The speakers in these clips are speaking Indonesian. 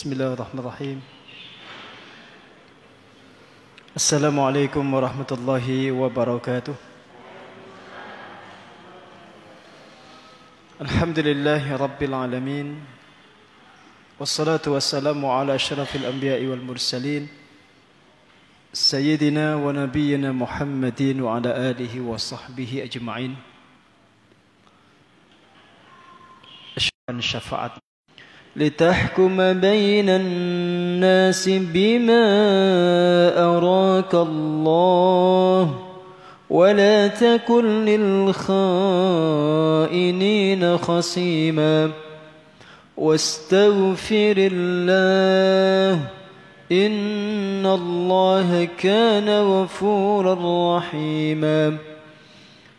بسم الله الرحمن الرحيم. السلام عليكم ورحمة الله وبركاته. الحمد لله رب العالمين والصلاة والسلام على أشرف الأنبياء والمرسلين سيدنا ونبينا محمد وعلى آله وصحبه أجمعين. شفاعة لتحكم بين الناس بما أراك الله ولا تكن للخائنين خصيما واستغفر الله إن الله كان غفورا رحيما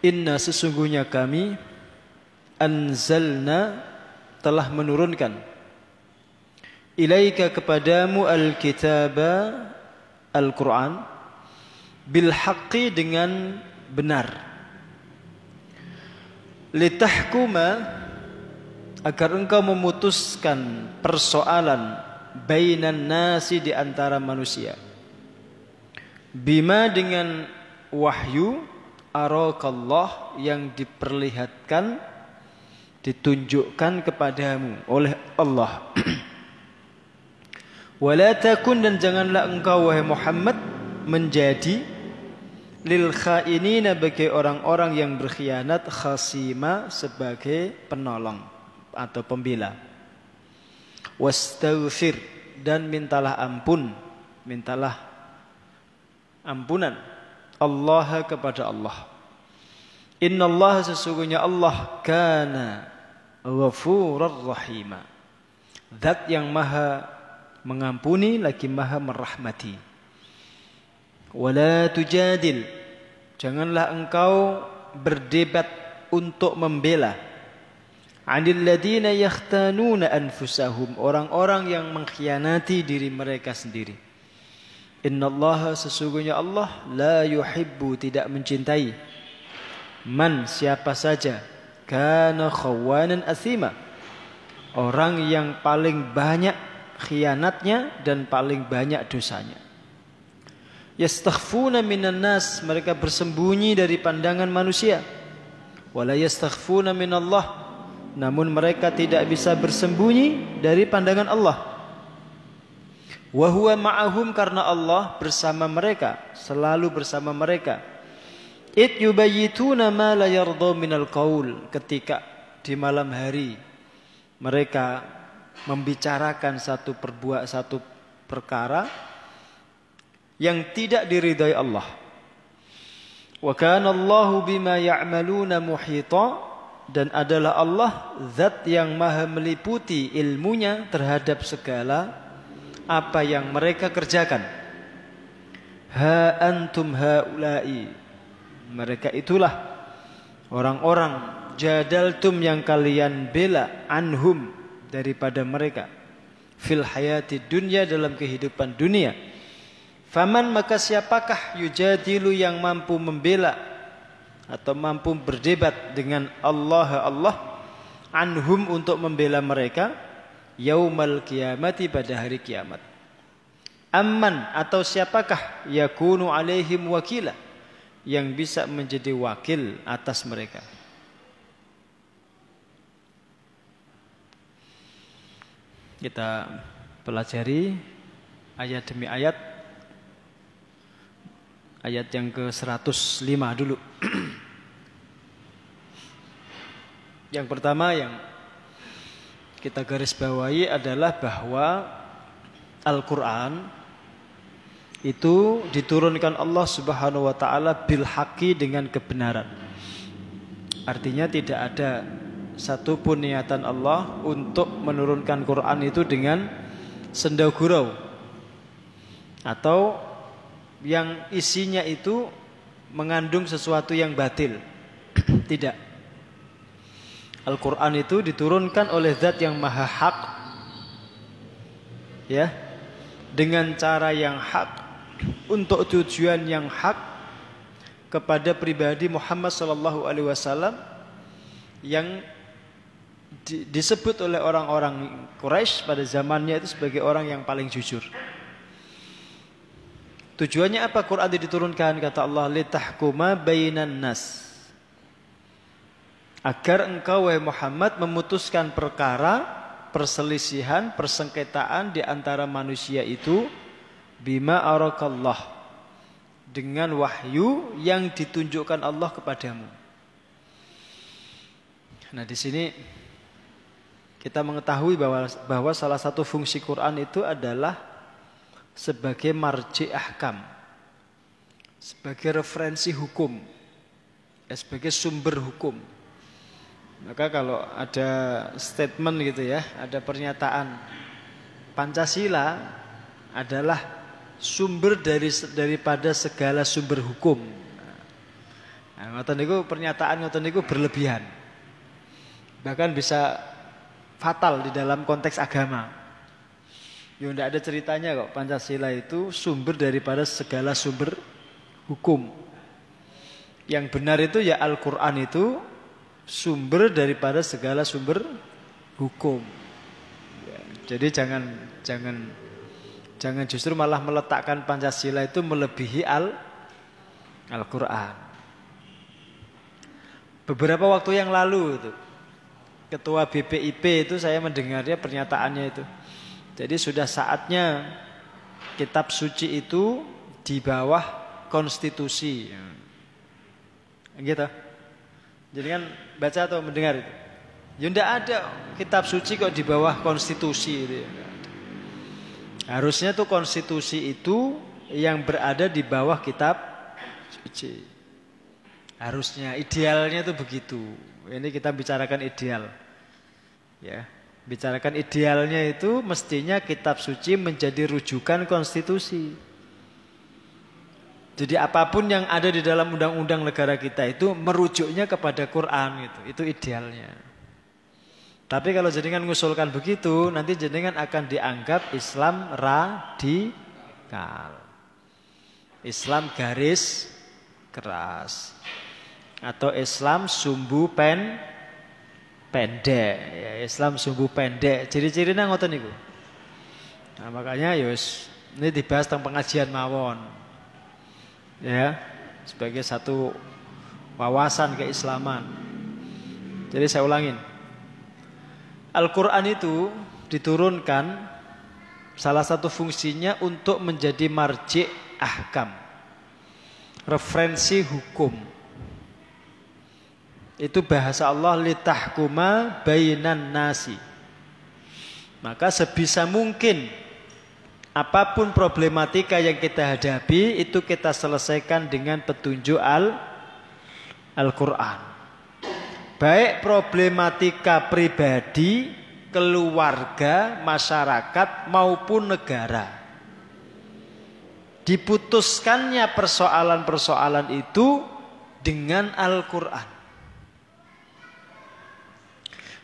Inna sesungguhnya kami anzalna telah menurunkan. Ilaika kepadamu alkitaba Al-Quran bil haqqi dengan benar. Litahkuma agar engkau memutuskan persoalan bainan nasi di antara manusia. Bima dengan wahyu arakallah yang diperlihatkan ditunjukkan kepadamu oleh Allah. Wala takun dan janganlah engkau wahai Muhammad menjadi lil khainina bagi orang-orang yang berkhianat khasima sebagai penolong atau pembela. Wastaghfir dan mintalah ampun. Mintalah ampunan Allah kepada Allah. Inna Allah sesungguhnya Allah kana ghafurar rahima. Zat yang maha mengampuni lagi maha merahmati. Wala tujadil. Janganlah engkau berdebat untuk membela. Anil ladina yakhtanuna anfusahum. Orang-orang yang mengkhianati diri mereka sendiri. Inna Allah sesungguhnya Allah la yuhibbu tidak mencintai man siapa saja. Kana khawanan asima orang yang paling banyak khianatnya dan paling banyak dosanya. Yastakhfuna minan nas mereka bersembunyi dari pandangan manusia. Wala yastakhfuna minallah namun mereka tidak bisa bersembunyi dari pandangan Allah Wahwa ma'ahum karena Allah bersama mereka, selalu bersama mereka. It yubayituna ma la yardha minal qaul ketika di malam hari mereka membicarakan satu perbuat satu perkara yang tidak diridai Allah. Wa kana Allahu bima ya'maluna muhita dan adalah Allah zat yang maha meliputi ilmunya terhadap segala apa yang mereka kerjakan. Ha antum haula'i. Mereka itulah orang-orang jadaltum yang kalian bela anhum daripada mereka fil hayati dunya dalam kehidupan dunia. Faman maka siapakah yujadilu yang mampu membela atau mampu berdebat dengan Allah Allah anhum untuk membela mereka yaumal kiamati pada hari kiamat. Amman atau siapakah yakunu alaihim wakila yang bisa menjadi wakil atas mereka. kita pelajari ayat demi ayat ayat yang ke-105 dulu. yang pertama yang kita garis bawahi adalah bahwa Al-Qur'an itu diturunkan Allah Subhanahu wa taala bil haqi dengan kebenaran. Artinya tidak ada satu pun niatan Allah untuk menurunkan Quran itu dengan senda gurau atau yang isinya itu mengandung sesuatu yang batil. Tidak. Al-Quran itu diturunkan oleh zat yang maha hak. Ya. Dengan cara yang hak. Untuk tujuan yang hak. Kepada pribadi Muhammad sallallahu alaihi wasallam. Yang di, disebut oleh orang-orang Quraisy pada zamannya itu sebagai orang yang paling jujur. Tujuannya apa? Quran diturunkan kata Allah litahkuma bainan nas. Agar engkau wahai Muhammad memutuskan perkara perselisihan, persengketaan di antara manusia itu bima arakallah dengan wahyu yang ditunjukkan Allah kepadamu. Nah, di sini kita mengetahui bahwa bahwa salah satu fungsi Quran itu adalah sebagai marji ahkam. Sebagai referensi hukum. Ya, sebagai sumber hukum. Maka kalau ada statement gitu ya, ada pernyataan Pancasila adalah sumber dari daripada segala sumber hukum. Nah, ngoten niku pernyataan ngoten niku berlebihan. Bahkan bisa fatal di dalam konteks agama. Ya tidak ada ceritanya kok Pancasila itu sumber daripada segala sumber hukum. Yang benar itu ya Al-Qur'an itu sumber daripada segala sumber hukum. Ya, jadi jangan jangan Jangan justru malah meletakkan Pancasila itu melebihi Al Al-Qur'an. Beberapa waktu yang lalu itu Ketua BPIP itu saya mendengarnya pernyataannya itu. Jadi sudah saatnya kitab suci itu di bawah konstitusi. Gitu. Jadi kan baca atau mendengar itu. Ya tidak ada kitab suci kok di bawah konstitusi itu ya. Harusnya tuh konstitusi itu yang berada di bawah kitab suci. Harusnya idealnya tuh begitu. Ini kita bicarakan ideal. Ya, bicarakan idealnya itu mestinya kitab suci menjadi rujukan konstitusi. Jadi apa pun yang ada di dalam undang-undang negara kita itu merujuknya kepada Quran itu. Itu idealnya. Tapi kalau jenengan mengusulkan begitu, nanti jenengan akan dianggap Islam radikal. Islam garis keras. Atau Islam sumbu pen pendek. Ya, Islam sumbu pendek. Ciri-cirinya ngoten niku. Nah, makanya yus ya ini dibahas tentang pengajian mawon. Ya, sebagai satu wawasan keislaman. Jadi saya ulangin. Al-Quran itu diturunkan salah satu fungsinya untuk menjadi marji ahkam. Referensi hukum. Itu bahasa Allah litahkuma bainan nasi. Maka sebisa mungkin apa pun problematika yang kita hadapi itu kita selesaikan dengan petunjuk al Al-Qur'an baik problematika pribadi, keluarga, masyarakat maupun negara. Diputuskannya persoalan-persoalan itu dengan Al-Qur'an.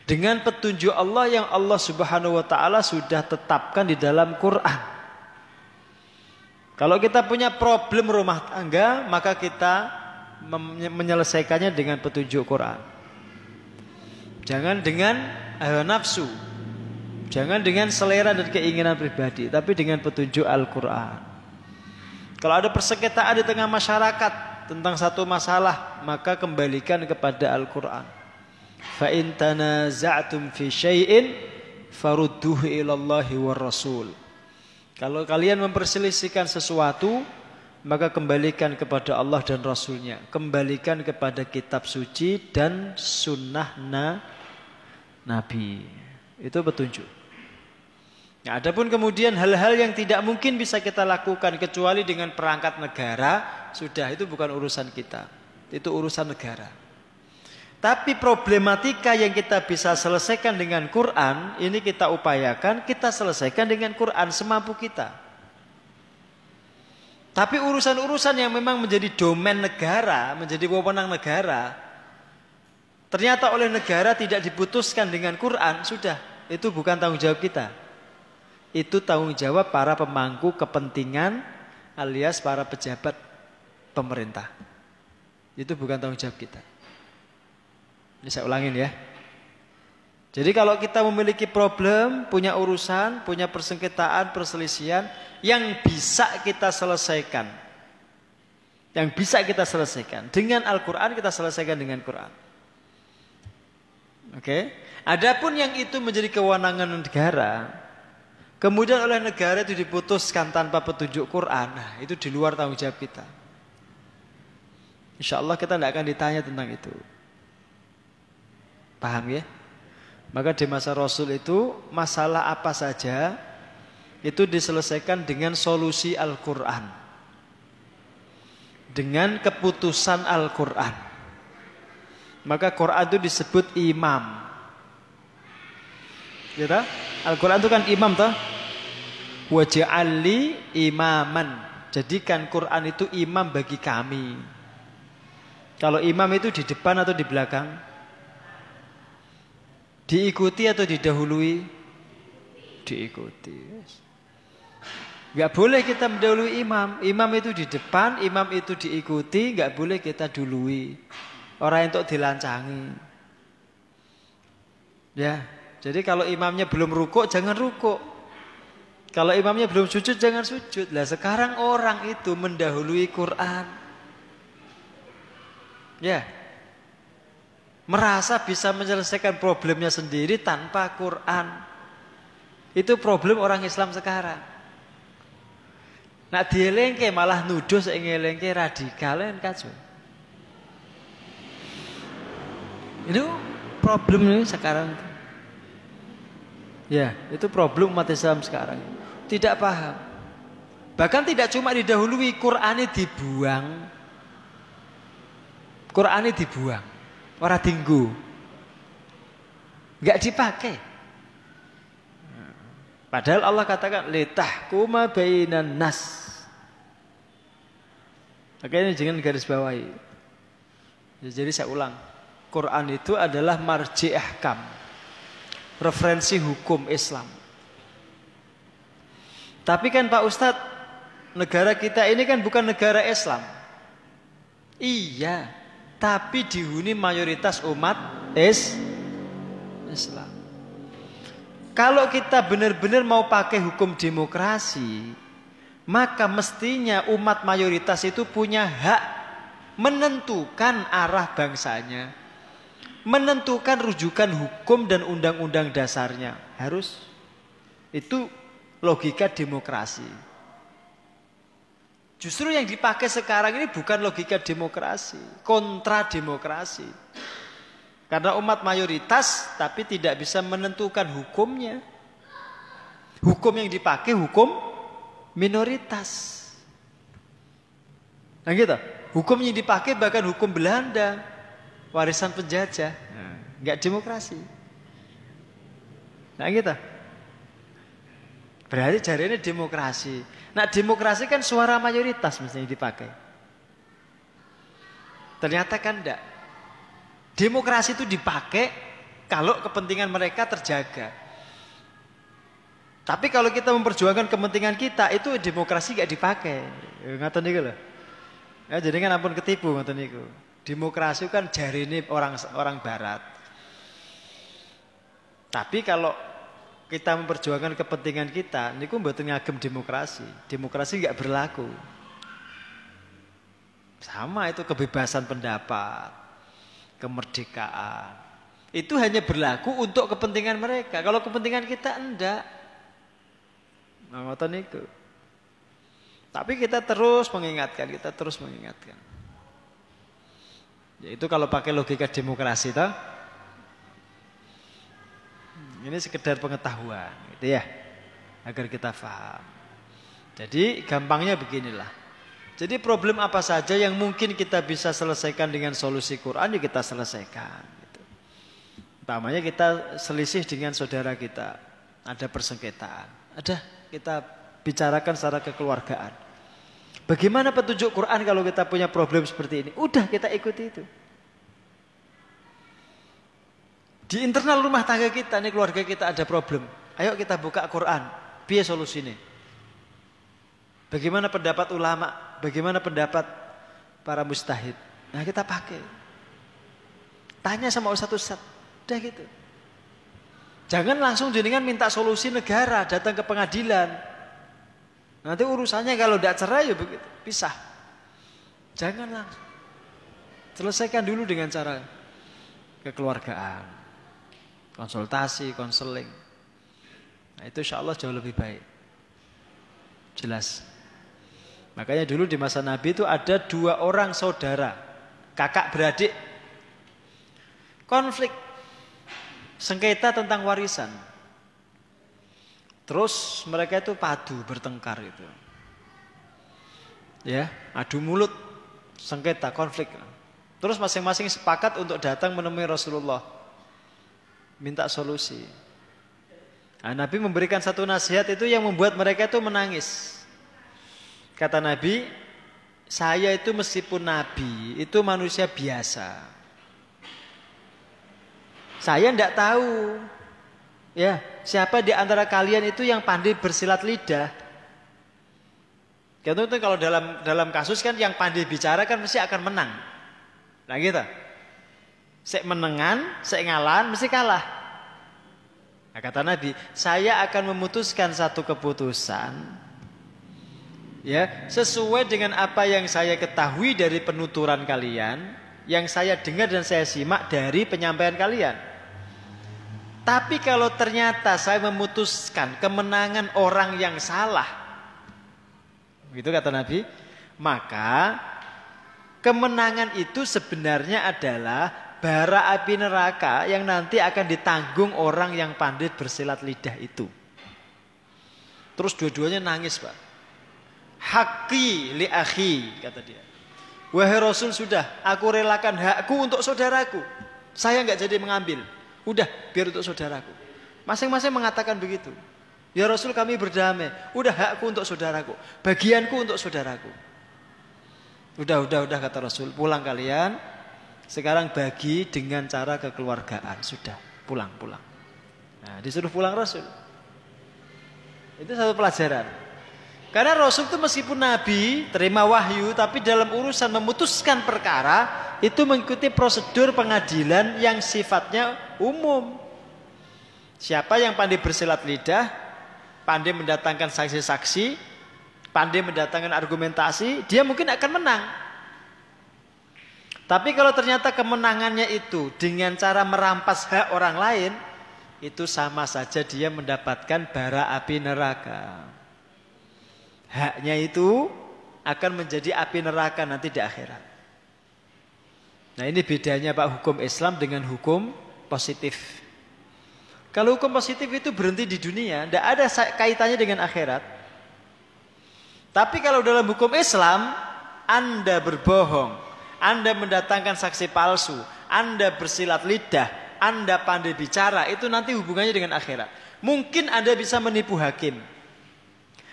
Dengan petunjuk Allah yang Allah Subhanahu wa taala sudah tetapkan di dalam Quran. Kalau kita punya problem rumah tangga, maka kita menyelesaikannya dengan petunjuk Quran. Jangan dengan hawa nafsu. Jangan dengan selera dan keinginan pribadi, tapi dengan petunjuk Al-Qur'an. Kalau ada persengketaan di tengah masyarakat tentang satu masalah, maka kembalikan kepada Al-Qur'an. Fa in tanaza'tum fi syai'in farudduhu ilallahi war rasul. Kalau kalian memperselisihkan sesuatu, maka kembalikan kepada Allah dan Rasulnya. Kembalikan kepada kitab suci dan sunnah na Nabi. Itu petunjuk. Nah, adapun kemudian hal-hal yang tidak mungkin bisa kita lakukan kecuali dengan perangkat negara, sudah itu bukan urusan kita. Itu urusan negara. Tapi problematika yang kita bisa selesaikan dengan Quran, ini kita upayakan, kita selesaikan dengan Quran semampu kita. Tapi urusan-urusan yang memang menjadi domain negara, menjadi wewenang negara, ternyata oleh negara tidak diputuskan dengan Quran, sudah, itu bukan tanggung jawab kita. Itu tanggung jawab para pemangku kepentingan alias para pejabat pemerintah. Itu bukan tanggung jawab kita. Ini saya ulangin ya. Jadi kalau kita memiliki problem, punya urusan, punya persengketaan, perselisihan yang bisa kita selesaikan. Yang bisa kita selesaikan dengan Al-Qur'an kita selesaikan dengan Quran. Oke. Okay? Adapun yang itu menjadi kewenangan negara, kemudian oleh negara itu diputuskan tanpa petunjuk Quran, nah itu di luar tanggung jawab kita. Insya Allah kita tidak akan ditanya tentang itu. Paham ya? Maka di masa Rasul itu masalah apa saja itu diselesaikan dengan solusi Al-Quran. Dengan keputusan Al-Quran. Maka Quran itu disebut imam. Ya Al-Quran itu kan imam toh. Waj'alli imaman. Jadikan Quran itu imam bagi kami. Kalau imam itu di depan atau di belakang? Diikuti atau didahului? Diikuti. Gak boleh kita mendahului imam. Imam itu di depan, imam itu diikuti, gak boleh kita dului. Orang itu dilancangi. Ya, jadi kalau imamnya belum rukuk, jangan rukuk. Kalau imamnya belum sujud, jangan sujud. Lah sekarang orang itu mendahului Quran. Ya, merasa bisa menyelesaikan problemnya sendiri tanpa Quran. Itu problem orang Islam sekarang. Nah dielengke malah nuduh saya ngelengke radikal kan kacau. Itu problem ini sekarang. Ya, itu problem umat Islam sekarang. Tidak paham. Bahkan tidak cuma didahului, Qurannya dibuang. Qurannya dibuang. Orang tinggu. Enggak dipakai. Padahal Allah katakan litahkuma bainan nas. Makanya jangan garis bawahi. Ya, jadi saya ulang. Quran itu adalah marji ahkam. Referensi hukum Islam. Tapi kan Pak Ustadz, negara kita ini kan bukan negara Islam. Iya, tapi dihuni mayoritas umat is Islam. Kalau kita benar-benar mau pakai hukum demokrasi, maka mestinya umat mayoritas itu punya hak menentukan arah bangsanya, menentukan rujukan hukum dan undang-undang dasarnya. Harus itu logika demokrasi. Justru yang dipakai sekarang ini bukan logika demokrasi, kontra demokrasi. Karena umat mayoritas tapi tidak bisa menentukan hukumnya. Hukum yang dipakai hukum minoritas. Nah gitu. Hukum yang dipakai bahkan hukum Belanda, warisan penjajah. Enggak demokrasi. Nah gitu. Berarti jari ini demokrasi. Nah demokrasi kan suara mayoritas mestinya dipakai. Ternyata kan enggak. Demokrasi itu dipakai kalau kepentingan mereka terjaga. Tapi kalau kita memperjuangkan kepentingan kita itu demokrasi gak dipakai. Ngatain nih loh. Ya, jadi kan ampun ketipu ngatain niku. Demokrasi kan jari ini orang orang barat. Tapi kalau kita memperjuangkan kepentingan kita, niku mboten ngagem demokrasi. Demokrasi nggak berlaku. Sama itu kebebasan pendapat, kemerdekaan. Itu hanya berlaku untuk kepentingan mereka. Kalau kepentingan kita enggak. Nah, itu. Tapi kita terus mengingatkan, kita terus mengingatkan. Yaitu kalau pakai logika demokrasi toh. Ini sekedar pengetahuan, gitu ya. Agar kita paham. Jadi gampangnya beginilah. Jadi problem apa saja yang mungkin kita bisa selesaikan dengan solusi Quran ya kita selesaikan. Gitu. Umpamanya kita selisih dengan saudara kita, ada persengketaan, ada kita bicarakan secara kekeluargaan. Bagaimana petunjuk Quran kalau kita punya problem seperti ini? Udah kita ikuti itu. Di internal rumah tangga kita, nih keluarga kita ada problem. Ayo kita buka Quran. Biar solusi ini. Bagaimana pendapat ulama? Bagaimana pendapat para mustahid? Nah kita pakai. Tanya sama Ustaz-Ustaz. Udah gitu. Jangan langsung jenengan minta solusi negara, datang ke pengadilan. Nanti urusannya kalau tidak cerai ya begitu, pisah. Jangan langsung. Selesaikan dulu dengan cara kekeluargaan. Konsultasi, konseling. Nah itu insya Allah jauh lebih baik. Jelas. Makanya dulu di masa Nabi itu ada dua orang saudara, kakak beradik, konflik, sengketa tentang warisan. Terus mereka itu padu bertengkar itu. Ya, adu mulut, sengketa, konflik. Terus masing-masing sepakat untuk datang menemui Rasulullah. Minta solusi. Nah, Nabi memberikan satu nasihat itu yang membuat mereka itu menangis. Kata Nabi, saya itu meskipun nabi, itu manusia biasa. Saya tidak tahu ya siapa di antara kalian itu yang pandai bersilat lidah. Karena itu kalau dalam dalam kasus kan yang pandai bicara kan mesti akan menang. Nah gitu. Sek menengan, sek ngalan, mesti kalah. Nah, kata Nabi, saya akan memutuskan satu keputusan ya sesuai dengan apa yang saya ketahui dari penuturan kalian yang saya dengar dan saya simak dari penyampaian kalian. Tapi kalau ternyata saya memutuskan kemenangan orang yang salah begitu kata Nabi maka kemenangan itu sebenarnya adalah bara api neraka yang nanti akan ditanggung orang yang pandai bersilat lidah itu terus dua-duanya nangis Pak Haki li akhi kata dia. Wahai Rasul sudah, aku relakan hakku untuk saudaraku. Saya nggak jadi mengambil. Udah, biar untuk saudaraku. Masing-masing mengatakan begitu. Ya Rasul kami berdamai. Udah hakku untuk saudaraku. Bagianku untuk saudaraku. Udah, udah, udah kata Rasul. Pulang kalian. Sekarang bagi dengan cara kekeluargaan. Sudah, pulang, pulang. Nah, disuruh pulang Rasul. Itu satu pelajaran. Karena Rasul itu meskipun Nabi, terima wahyu, tapi dalam urusan memutuskan perkara, itu mengikuti prosedur pengadilan yang sifatnya umum. Siapa yang pandai bersilat lidah, pandai mendatangkan saksi-saksi, pandai mendatangkan argumentasi, dia mungkin akan menang. Tapi kalau ternyata kemenangannya itu dengan cara merampas hak orang lain, itu sama saja dia mendapatkan bara api neraka haknya itu akan menjadi api neraka nanti di akhirat. Nah ini bedanya Pak hukum Islam dengan hukum positif. Kalau hukum positif itu berhenti di dunia, tidak ada kaitannya dengan akhirat. Tapi kalau dalam hukum Islam, Anda berbohong, Anda mendatangkan saksi palsu, Anda bersilat lidah, Anda pandai bicara, itu nanti hubungannya dengan akhirat. Mungkin Anda bisa menipu hakim,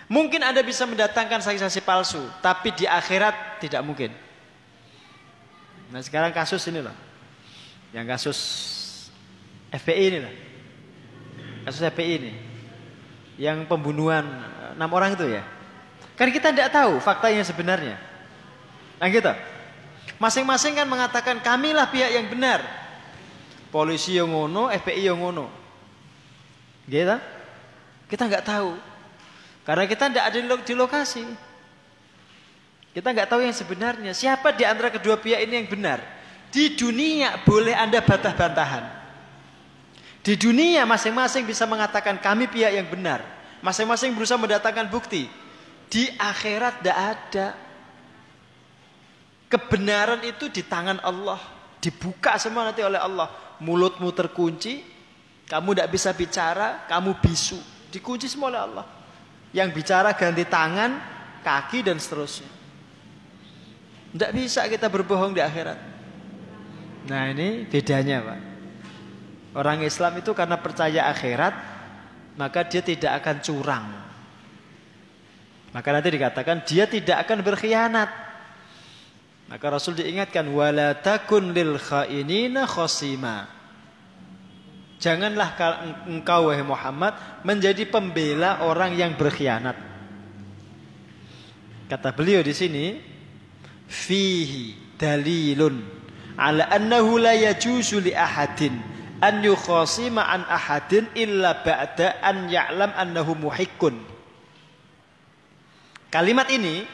Mungkin Anda bisa mendatangkan saksi-saksi palsu, tapi di akhirat tidak mungkin. Nah sekarang kasus ini loh. Yang kasus FPI ini loh. Kasus FPI ini. Yang pembunuhan eh, enam orang itu ya. Kan kita tidak tahu faktanya sebenarnya. Nah gitu. Masing-masing kan mengatakan kamilah pihak yang benar. Polisi yang ngono, FPI yang ngono. Gitu. Kita nggak tahu. Karena kita tidak ada di lokasi. Kita nggak tahu yang sebenarnya. Siapa di antara kedua pihak ini yang benar? Di dunia boleh Anda bantah-bantahan. Di dunia masing-masing bisa mengatakan kami pihak yang benar. Masing-masing berusaha mendatangkan bukti. Di akhirat tidak ada. Kebenaran itu di tangan Allah. Dibuka semua nanti oleh Allah. Mulutmu terkunci, kamu tidak bisa bicara, kamu bisu. Dikunci semua oleh Allah. Yang bicara ganti tangan, kaki dan seterusnya. Tidak bisa kita berbohong di akhirat. Nah ini bedanya Pak. Orang Islam itu karena percaya akhirat, maka dia tidak akan curang. Maka nanti dikatakan dia tidak akan berkhianat. Maka Rasul diingatkan wala takun lil khainina khosima. Janganlah engkau wahai Muhammad menjadi pembela orang yang berkhianat. Kata beliau di sini fihi dalilun ala annahu la yajuzu li ahadin an yukhasima an ahadin illa ba'da an ya'lam annahu muhikkun. Kalimat ini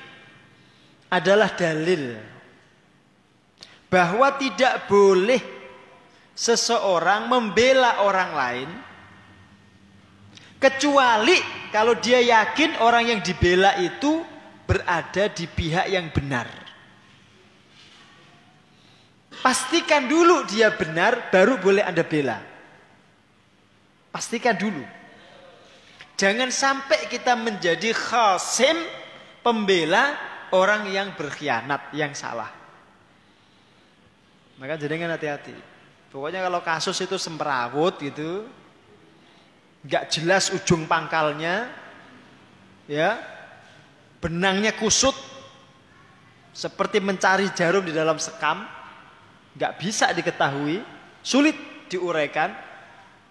adalah dalil bahwa tidak boleh seseorang membela orang lain kecuali kalau dia yakin orang yang dibela itu berada di pihak yang benar. Pastikan dulu dia benar, baru boleh Anda bela. Pastikan dulu. Jangan sampai kita menjadi khasim pembela orang yang berkhianat, yang salah. Maka jangan hati-hati. Pokoknya kalau kasus itu semperawut gitu, nggak jelas ujung pangkalnya, ya, benangnya kusut, seperti mencari jarum di dalam sekam, nggak bisa diketahui, sulit diuraikan,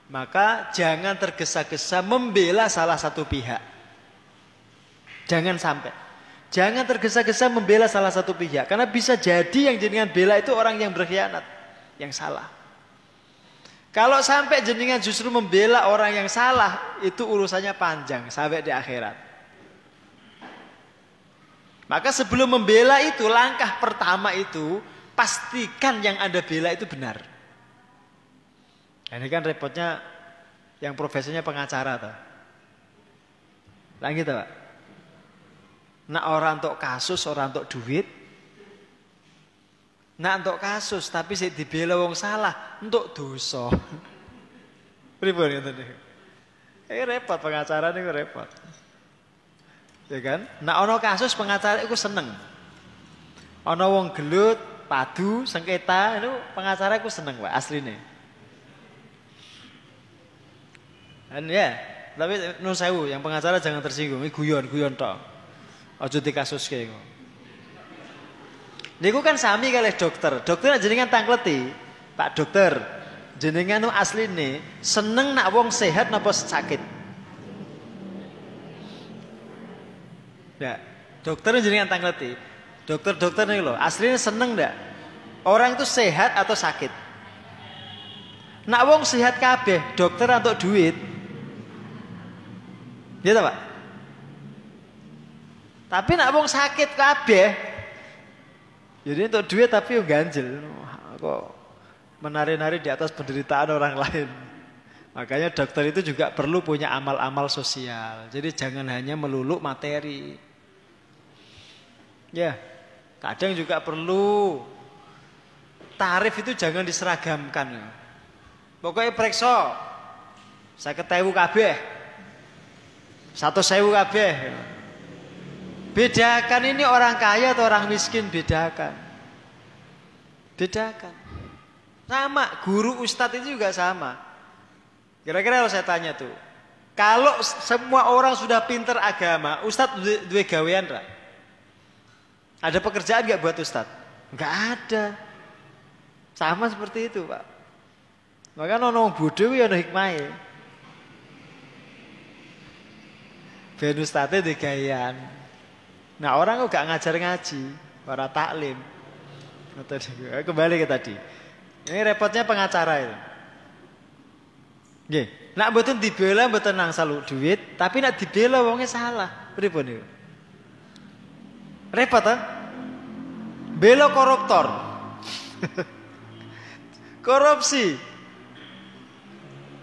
maka jangan tergesa-gesa membela salah satu pihak. Jangan sampai. Jangan tergesa-gesa membela salah satu pihak. Karena bisa jadi yang jenengan bela itu orang yang berkhianat. Yang salah. Kalau sampai jenengan justru membela orang yang salah. Itu urusannya panjang sampai di akhirat. Maka sebelum membela itu langkah pertama itu pastikan yang Anda bela itu benar. Ini kan repotnya yang profesinya pengacara tuh. Lagi tuh, Pak. Nak orang untuk kasus, orang untuk duit. Nak untuk kasus, tapi sih dibela wong salah, untuk dosa. Pripun ya tadi? Eh repot pengacara ini repot. Ya kan? Nak ono kasus pengacara itu seneng. Ono wong gelut, padu, sengketa itu pengacara aku seneng Pak aslinya. Dan ya, tapi sewu yang pengacara jangan tersinggung, ini guyon guyon toh. Ojo di kasus kayak gitu. Niku kan sami kali dokter. Dokter jenengan tangkleti, Pak dokter. Jenengan nu asli nih seneng nak wong sehat napa sakit. Ya, dokter jenengan tangkleti. Dokter-dokter nih loh, aslinya seneng ndak? Orang itu sehat atau sakit? Nak wong sehat kabeh, dokter untuk duit. Ya Pak? Tapi nak wong sakit kabeh, jadi untuk duit tapi ganjil. Kok menari-nari di atas penderitaan orang lain. Makanya dokter itu juga perlu punya amal-amal sosial. Jadi jangan hanya melulu materi. Ya, Kadang juga perlu tarif itu jangan diseragamkan. Pokoknya periksa. Saya ketewu kabeh. Satu sewu kabeh. Bedakan ini orang kaya atau orang miskin bedakan. Bedakan. Sama, guru ustadz itu juga sama. Kira-kira kalau saya tanya tuh, kalau semua orang sudah pinter agama, ustadz dua gawean lah. Ada pekerjaan gak buat Ustadz? Gak ada. Sama seperti itu Pak. Maka nono bodoh ya hikmahnya. Ben Ustadznya di gayan. Nah orang kok gak ngajar ngaji. Para taklim. Kembali ke tadi. Ini repotnya pengacara itu. Nggih. Nak mboten dibela mboten nang salu duit, tapi nak dibela wongnya salah. Pripun niku? Repot kan? Belo koruptor. Korupsi.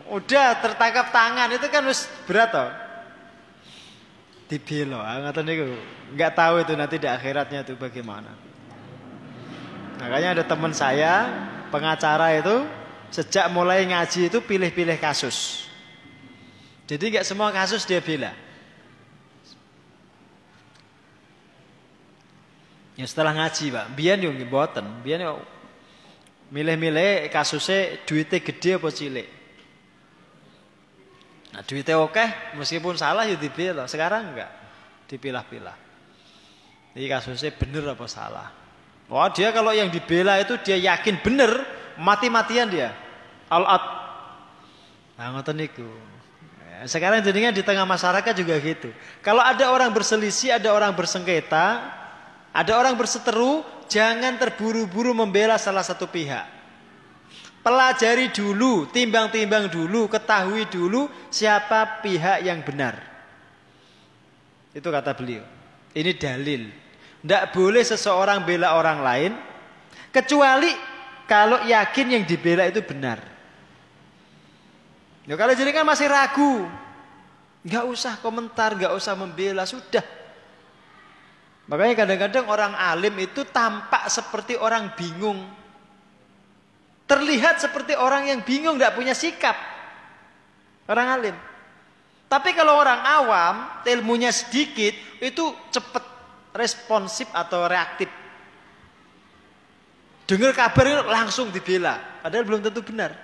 Udah tertangkap tangan itu kan harus berat toh. Dibelo, ah, ngoten niku. Enggak tahu itu nanti di akhiratnya itu bagaimana. Makanya ada teman saya pengacara itu sejak mulai ngaji itu pilih-pilih kasus. Jadi nggak semua kasus dia bela. Ya setelah ngaji pak, biar yo boten, biar milih-milih kasusnya duitnya gede apa cilik. Nah duitnya oke, meskipun salah ya dibela. Sekarang enggak, dipilah-pilah. Ini kasusnya bener apa salah. Wah dia kalau yang dibela itu dia yakin bener, mati-matian dia. Al-at. Nah ngoten niku. Ya, sekarang jadinya di tengah masyarakat juga gitu. Kalau ada orang berselisih, ada orang bersengketa, ada orang berseteru, jangan terburu-buru membela salah satu pihak. Pelajari dulu, timbang-timbang dulu, ketahui dulu siapa pihak yang benar. Itu kata beliau. Ini dalil. Tidak boleh seseorang bela orang lain kecuali kalau yakin yang dibela itu benar. Ya kalau jadi kan masih ragu, nggak usah komentar, nggak usah membela, sudah. Makanya kadang-kadang orang alim itu tampak seperti orang bingung. Terlihat seperti orang yang bingung, tidak punya sikap. Orang alim. Tapi kalau orang awam, ilmunya sedikit, itu cepat responsif atau reaktif. Dengar kabar langsung dibela, padahal belum tentu benar.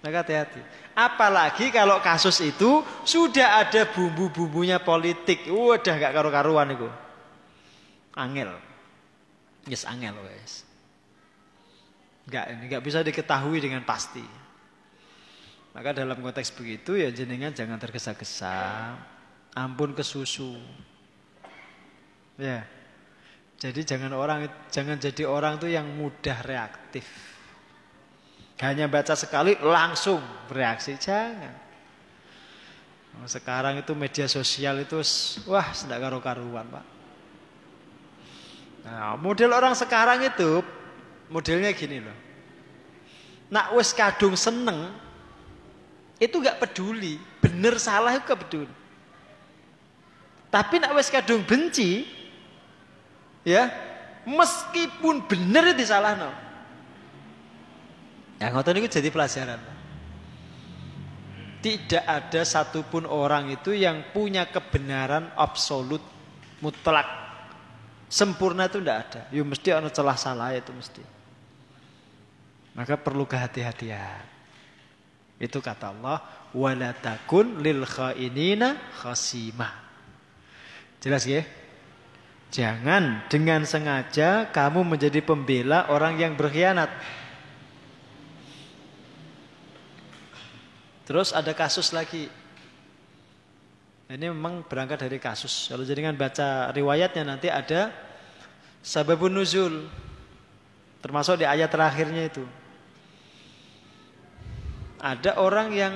Maka hati-hati. Apalagi kalau kasus itu sudah ada bumbu-bumbunya politik. Udah nggak karu-karuan itu. Angel. Yes, angel guys. Enggak, enggak bisa diketahui dengan pasti. Maka dalam konteks begitu ya jenengan jangan tergesa-gesa. Ampun ke susu. Ya. Jadi jangan orang jangan jadi orang tuh yang mudah reaktif. Hanya baca sekali langsung bereaksi jangan. Sekarang itu media sosial itu wah tidak karu-karuan, Pak. Nah, model orang sekarang itu Modelnya gini loh. Nak wes kadung seneng, itu gak peduli. Bener salah itu gak peduli. Tapi nak wes kadung benci, ya meskipun bener itu salah no. Yang ngotot itu jadi pelajaran. Tidak ada satupun orang itu yang punya kebenaran absolut mutlak sempurna itu tidak ada. Yo mesti ada celah salah itu mesti. Maka perlu kehati-hatian. Itu kata Allah, wala takun lil khainina khasima. Jelas ya? Jangan dengan sengaja kamu menjadi pembela orang yang berkhianat. Terus ada kasus lagi. Ini memang berangkat dari kasus. Kalau jadikan baca riwayatnya nanti ada sababun nuzul. Termasuk di ayat terakhirnya itu. Ada orang yang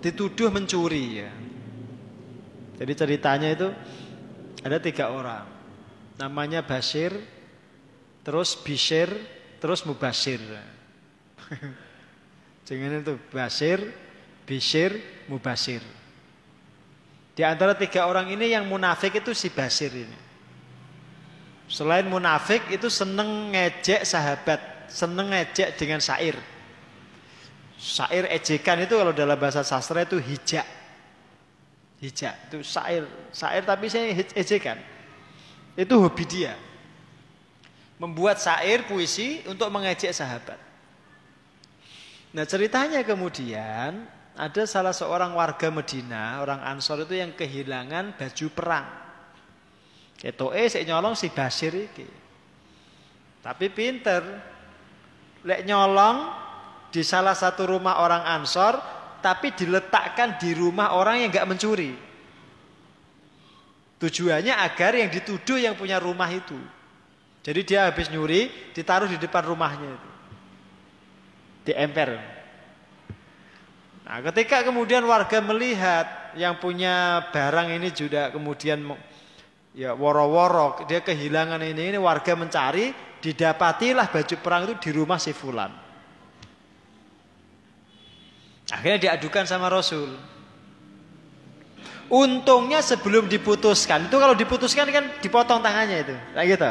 dituduh mencuri ya. Jadi ceritanya itu ada tiga orang. Namanya Basir, terus Bishir, terus Mubasir. Jangan itu Basir, Bishir, Mubasir. Di antara tiga orang ini yang munafik itu si Basir ini. Selain munafik itu seneng ngejek sahabat seneng ngejek dengan syair. Syair ejekan itu kalau dalam bahasa sastra itu hijak. Hijak itu syair, syair tapi saya ejekan. Itu hobi dia. Membuat syair puisi untuk mengejek sahabat. Nah ceritanya kemudian ada salah seorang warga Medina, orang Ansor itu yang kehilangan baju perang. eh saya nyolong si Basir ini. Tapi pinter, lek nyolong di salah satu rumah orang Ansor tapi diletakkan di rumah orang yang nggak mencuri. Tujuannya agar yang dituduh yang punya rumah itu. Jadi dia habis nyuri ditaruh di depan rumahnya itu. Di emper. Nah, ketika kemudian warga melihat yang punya barang ini juga kemudian Ya woro-woro dia kehilangan ini ini warga mencari didapatilah baju perang itu di rumah si fulan. Akhirnya diadukan sama Rasul. Untungnya sebelum diputuskan itu kalau diputuskan kan dipotong tangannya itu, kayak gitu.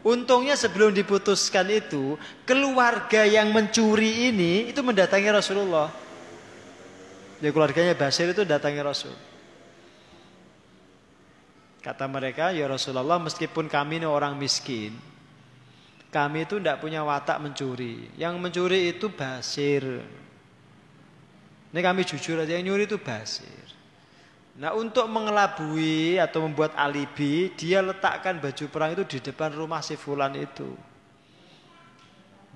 Untungnya sebelum diputuskan itu keluarga yang mencuri ini itu mendatangi Rasulullah. Ya keluarganya Basir itu datangi Rasul. Kata mereka, ya Rasulullah meskipun kami ini orang miskin, kami itu tidak punya watak mencuri. Yang mencuri itu Basir. Ini kami jujur aja, yang nyuri itu Basir. Nah untuk mengelabui atau membuat alibi Dia letakkan baju perang itu di depan rumah si fulan itu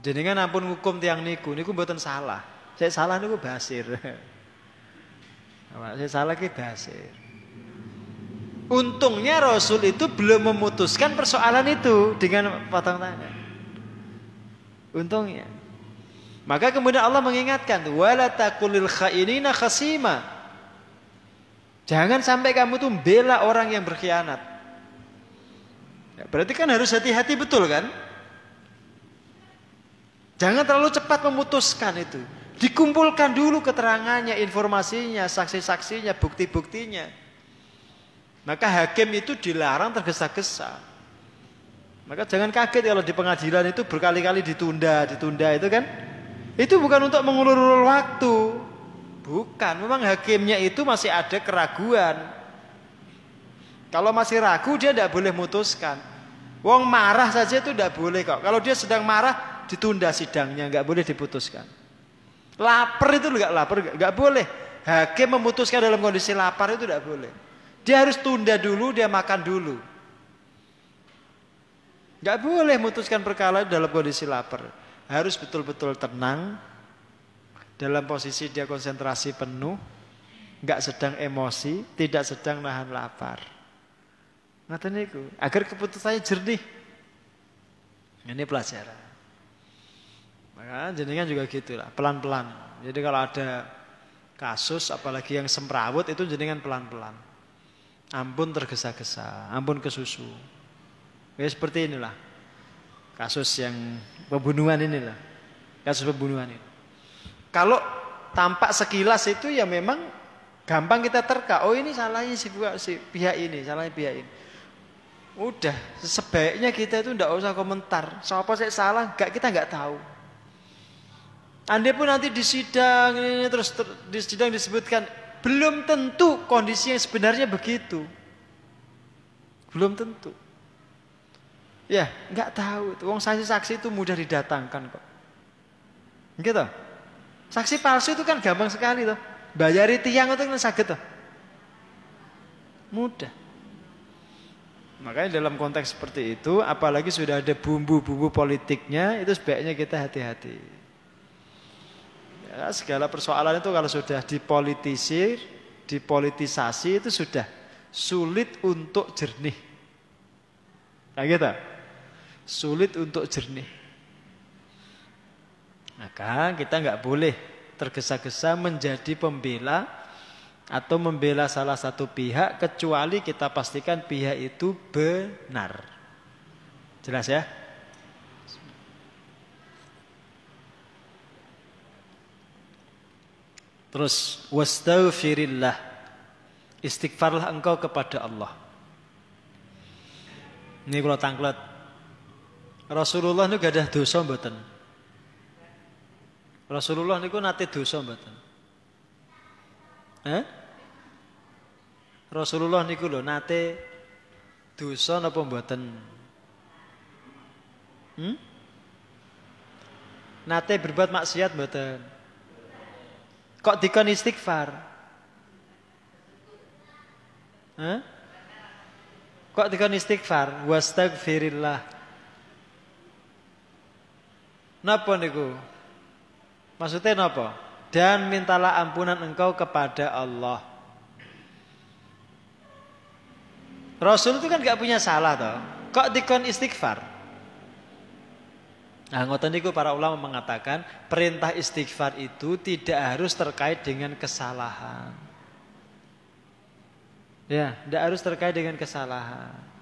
kan ampun hukum tiang niku Niku buatan salah Saya salah niku basir Saya salah ki basir Untungnya Rasul itu belum memutuskan persoalan itu Dengan potong tangan Untungnya Maka kemudian Allah mengingatkan Wala takulil khainina khasima Jangan sampai kamu tuh bela orang yang berkhianat. Ya, berarti kan harus hati-hati betul kan? Jangan terlalu cepat memutuskan itu. Dikumpulkan dulu keterangannya, informasinya, saksi-saksinya, bukti-buktinya. Maka hakim itu dilarang tergesa-gesa. Maka jangan kaget kalau di pengadilan itu berkali-kali ditunda, ditunda itu kan. Itu bukan untuk mengulur-ulur waktu. Bukan, memang hakimnya itu masih ada keraguan. Kalau masih ragu dia tidak boleh memutuskan. Wong marah saja itu tidak boleh kok. Kalau dia sedang marah ditunda sidangnya, nggak boleh diputuskan. Lapar itu nggak lapar, nggak boleh. Hakim memutuskan dalam kondisi lapar itu tidak boleh. Dia harus tunda dulu, dia makan dulu. Nggak boleh memutuskan perkara dalam kondisi lapar. Harus betul-betul tenang, dalam posisi dia konsentrasi penuh, nggak sedang emosi, tidak sedang nahan lapar. Ngerti niku, agar keputusannya jernih. Ini pelajaran. Maka jenengan juga gitulah, pelan-pelan. Jadi kalau ada kasus apalagi yang semrawut itu jenengan pelan-pelan. Ampun tergesa-gesa, ampun kesusu. Ya seperti inilah. Kasus yang pembunuhan inilah. Kasus pembunuhan ini. Kalau tampak sekilas itu ya memang gampang kita terka. Oh ini salahnya si, si pihak ini, salahnya pihak ini. Udah, sebaiknya kita itu tidak usah komentar. Siapa saya salah, gak kita nggak tahu. Anda pun nanti di sidang ini terus ter, di sidang disebutkan belum tentu kondisi yang sebenarnya begitu. Belum tentu. Ya, nggak tahu. Wong saksi-saksi itu mudah didatangkan kok. Gitu. Saksi palsu itu kan gampang sekali tuh. Bayari tiang itu kan sakit tuh. Mudah. Makanya dalam konteks seperti itu, apalagi sudah ada bumbu-bumbu politiknya, itu sebaiknya kita hati-hati. Ya, segala persoalan itu kalau sudah dipolitisir, dipolitisasi itu sudah sulit untuk jernih. Nah gitu. Sulit untuk jernih. Maka kita nggak boleh tergesa-gesa menjadi pembela atau membela salah satu pihak kecuali kita pastikan pihak itu benar. Jelas ya? Terus wastaghfirillah. Istighfarlah engkau kepada Allah. Ini kalau tangklet. Rasulullah gak ada dosa mboten. Rasulullah niku nate dosa mboten? Eh? Rasulullah niku lho nate dosa napa mboten? Hmm? Nate berbuat maksiat mboten? Kok dikon istighfar? Hah? Kok dikon istighfar? Wastagfirillah. Napa niku? Maksudnya apa? Dan mintalah ampunan engkau kepada Allah. Rasul itu kan gak punya salah toh. Kok dikon istighfar? Nah, ngoten niku para ulama mengatakan perintah istighfar itu tidak harus terkait dengan kesalahan. Ya, tidak harus terkait dengan kesalahan.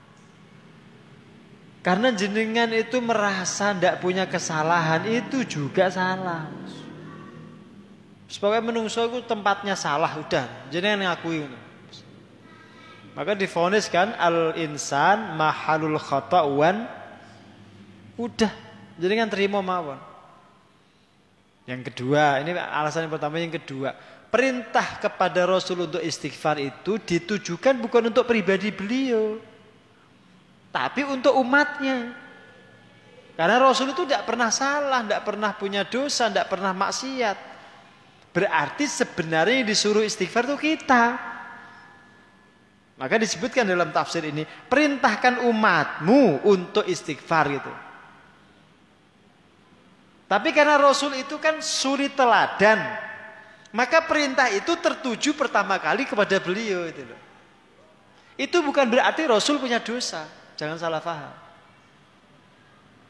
Karena jenengan itu merasa tidak punya kesalahan itu juga salah. Sebagai menungso itu tempatnya salah udah, jenengan ngakui itu. Maka difonis kan al insan mahalul khata'wan udah jenengan terima mawon. Yang kedua, ini alasan yang pertama yang kedua perintah kepada Rasul untuk istighfar itu ditujukan bukan untuk pribadi beliau, tapi untuk umatnya. Karena Rasul itu tidak pernah salah, tidak pernah punya dosa, tidak pernah maksiat. Berarti sebenarnya yang disuruh istighfar itu kita. Maka disebutkan dalam tafsir ini, perintahkan umatmu untuk istighfar gitu. Tapi karena Rasul itu kan suri teladan, maka perintah itu tertuju pertama kali kepada beliau itu loh. Itu bukan berarti Rasul punya dosa. Jangan salah paham.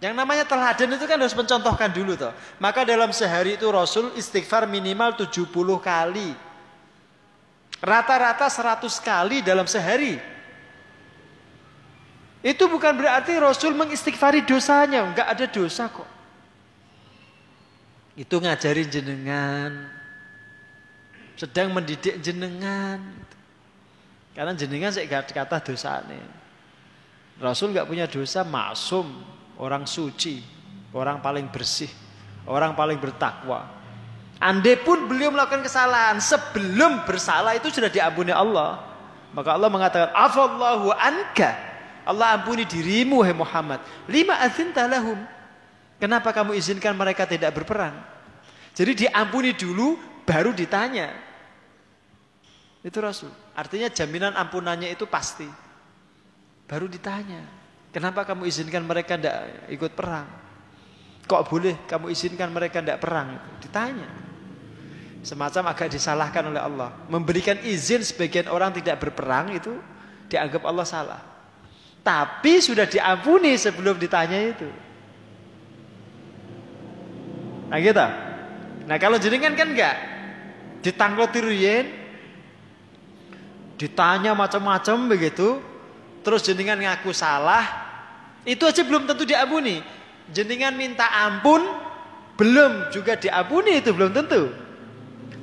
Yang namanya teladan itu kan harus mencontohkan dulu toh. Maka dalam sehari itu Rasul istighfar minimal 70 kali. Rata-rata 100 kali dalam sehari. Itu bukan berarti Rasul mengistighfari dosanya. Enggak ada dosa kok. Itu ngajarin jenengan sedang mendidik jenengan. Karena jenengan saya kata dosa nih. Rasul nggak punya dosa, maksum, orang suci, orang paling bersih, orang paling bertakwa. Andai pun beliau melakukan kesalahan sebelum bersalah itu sudah diampuni Allah. Maka Allah mengatakan, "Afallahu anka." Allah ampuni dirimu hai Muhammad. Lima azin talahum. Kenapa kamu izinkan mereka tidak berperang? Jadi diampuni dulu baru ditanya. Itu Rasul. Artinya jaminan ampunannya itu pasti. Baru ditanya. Kenapa kamu izinkan mereka tidak ikut perang? Kok boleh kamu izinkan mereka tidak perang? Ditanya. Semacam agak disalahkan oleh Allah. Memberikan izin sebagian orang tidak berperang itu dianggap Allah salah. Tapi sudah diampuni sebelum ditanya itu. Nah gitu. Nah kalau jenengan kan enggak ditangkloti ruyen ditanya macam-macam begitu terus jenengan ngaku salah? Itu aja belum tentu diampuni. Jenengan minta ampun belum juga diampuni itu belum tentu.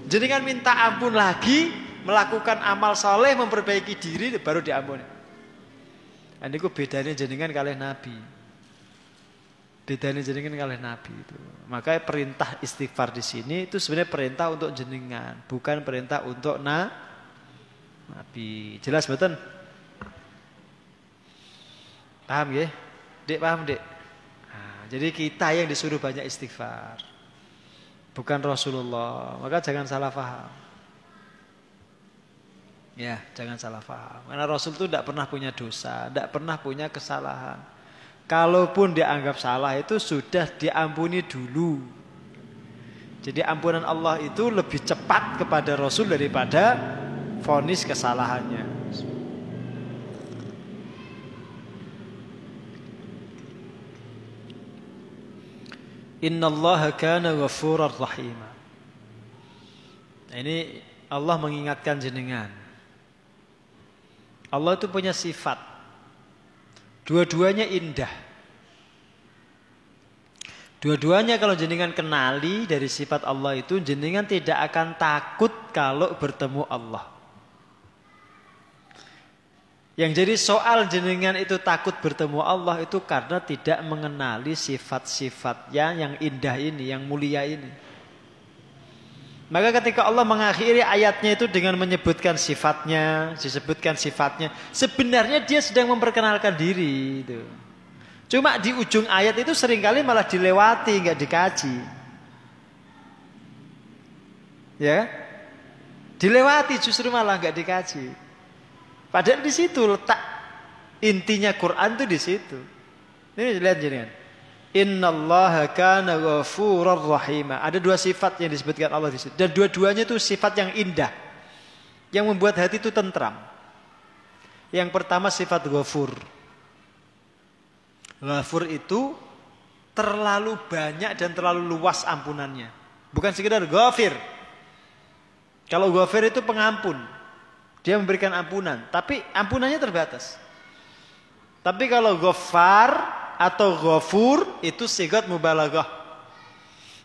Jenengan minta ampun lagi melakukan amal soleh memperbaiki diri baru diampuni. Ini kok bedanya jenengan kalian nabi. Bedanya jenengan kalian nabi itu. Maka perintah istighfar di sini itu sebenarnya perintah untuk jenengan, bukan perintah untuk na nabi. Jelas betul? Paham ya? Dek paham dek? Nah, jadi kita yang disuruh banyak istighfar. Bukan Rasulullah. Maka jangan salah paham. Ya, jangan salah paham. Karena Rasul itu tidak pernah punya dosa, tidak pernah punya kesalahan. Kalaupun dianggap salah itu sudah diampuni dulu. Jadi ampunan Allah itu lebih cepat kepada Rasul daripada vonis kesalahannya. Inna Allah kana ghafurar rahima. Nah, ini Allah mengingatkan jenengan. Allah itu punya sifat Dua-duanya indah. Dua-duanya kalau jenengan kenali dari sifat Allah itu jenengan tidak akan takut kalau bertemu Allah. Yang jadi soal jenengan itu takut bertemu Allah itu karena tidak mengenali sifat-sifatnya yang indah ini, yang mulia ini. Maka ketika Allah mengakhiri ayatnya itu dengan menyebutkan sifatnya, disebutkan sifatnya, sebenarnya dia sedang memperkenalkan diri itu. Cuma di ujung ayat itu sering kali malah dilewati, nggak dikaji. Ya, dilewati justru malah nggak dikaji. Padahal di situ letak intinya Quran itu di situ. Ini lihat jenengan. Innallaha kana ghafurar rahima. Ada dua sifat yang disebutkan Allah di situ. Dan dua-duanya itu sifat yang indah. Yang membuat hati itu tentram. Yang pertama sifat ghafur. Ghafur itu terlalu banyak dan terlalu luas ampunannya. Bukan sekedar ghafir. Kalau ghafir itu pengampun. Dia memberikan ampunan, tapi ampunannya terbatas. Tapi kalau gofar atau gofur itu sigot mubalaghah.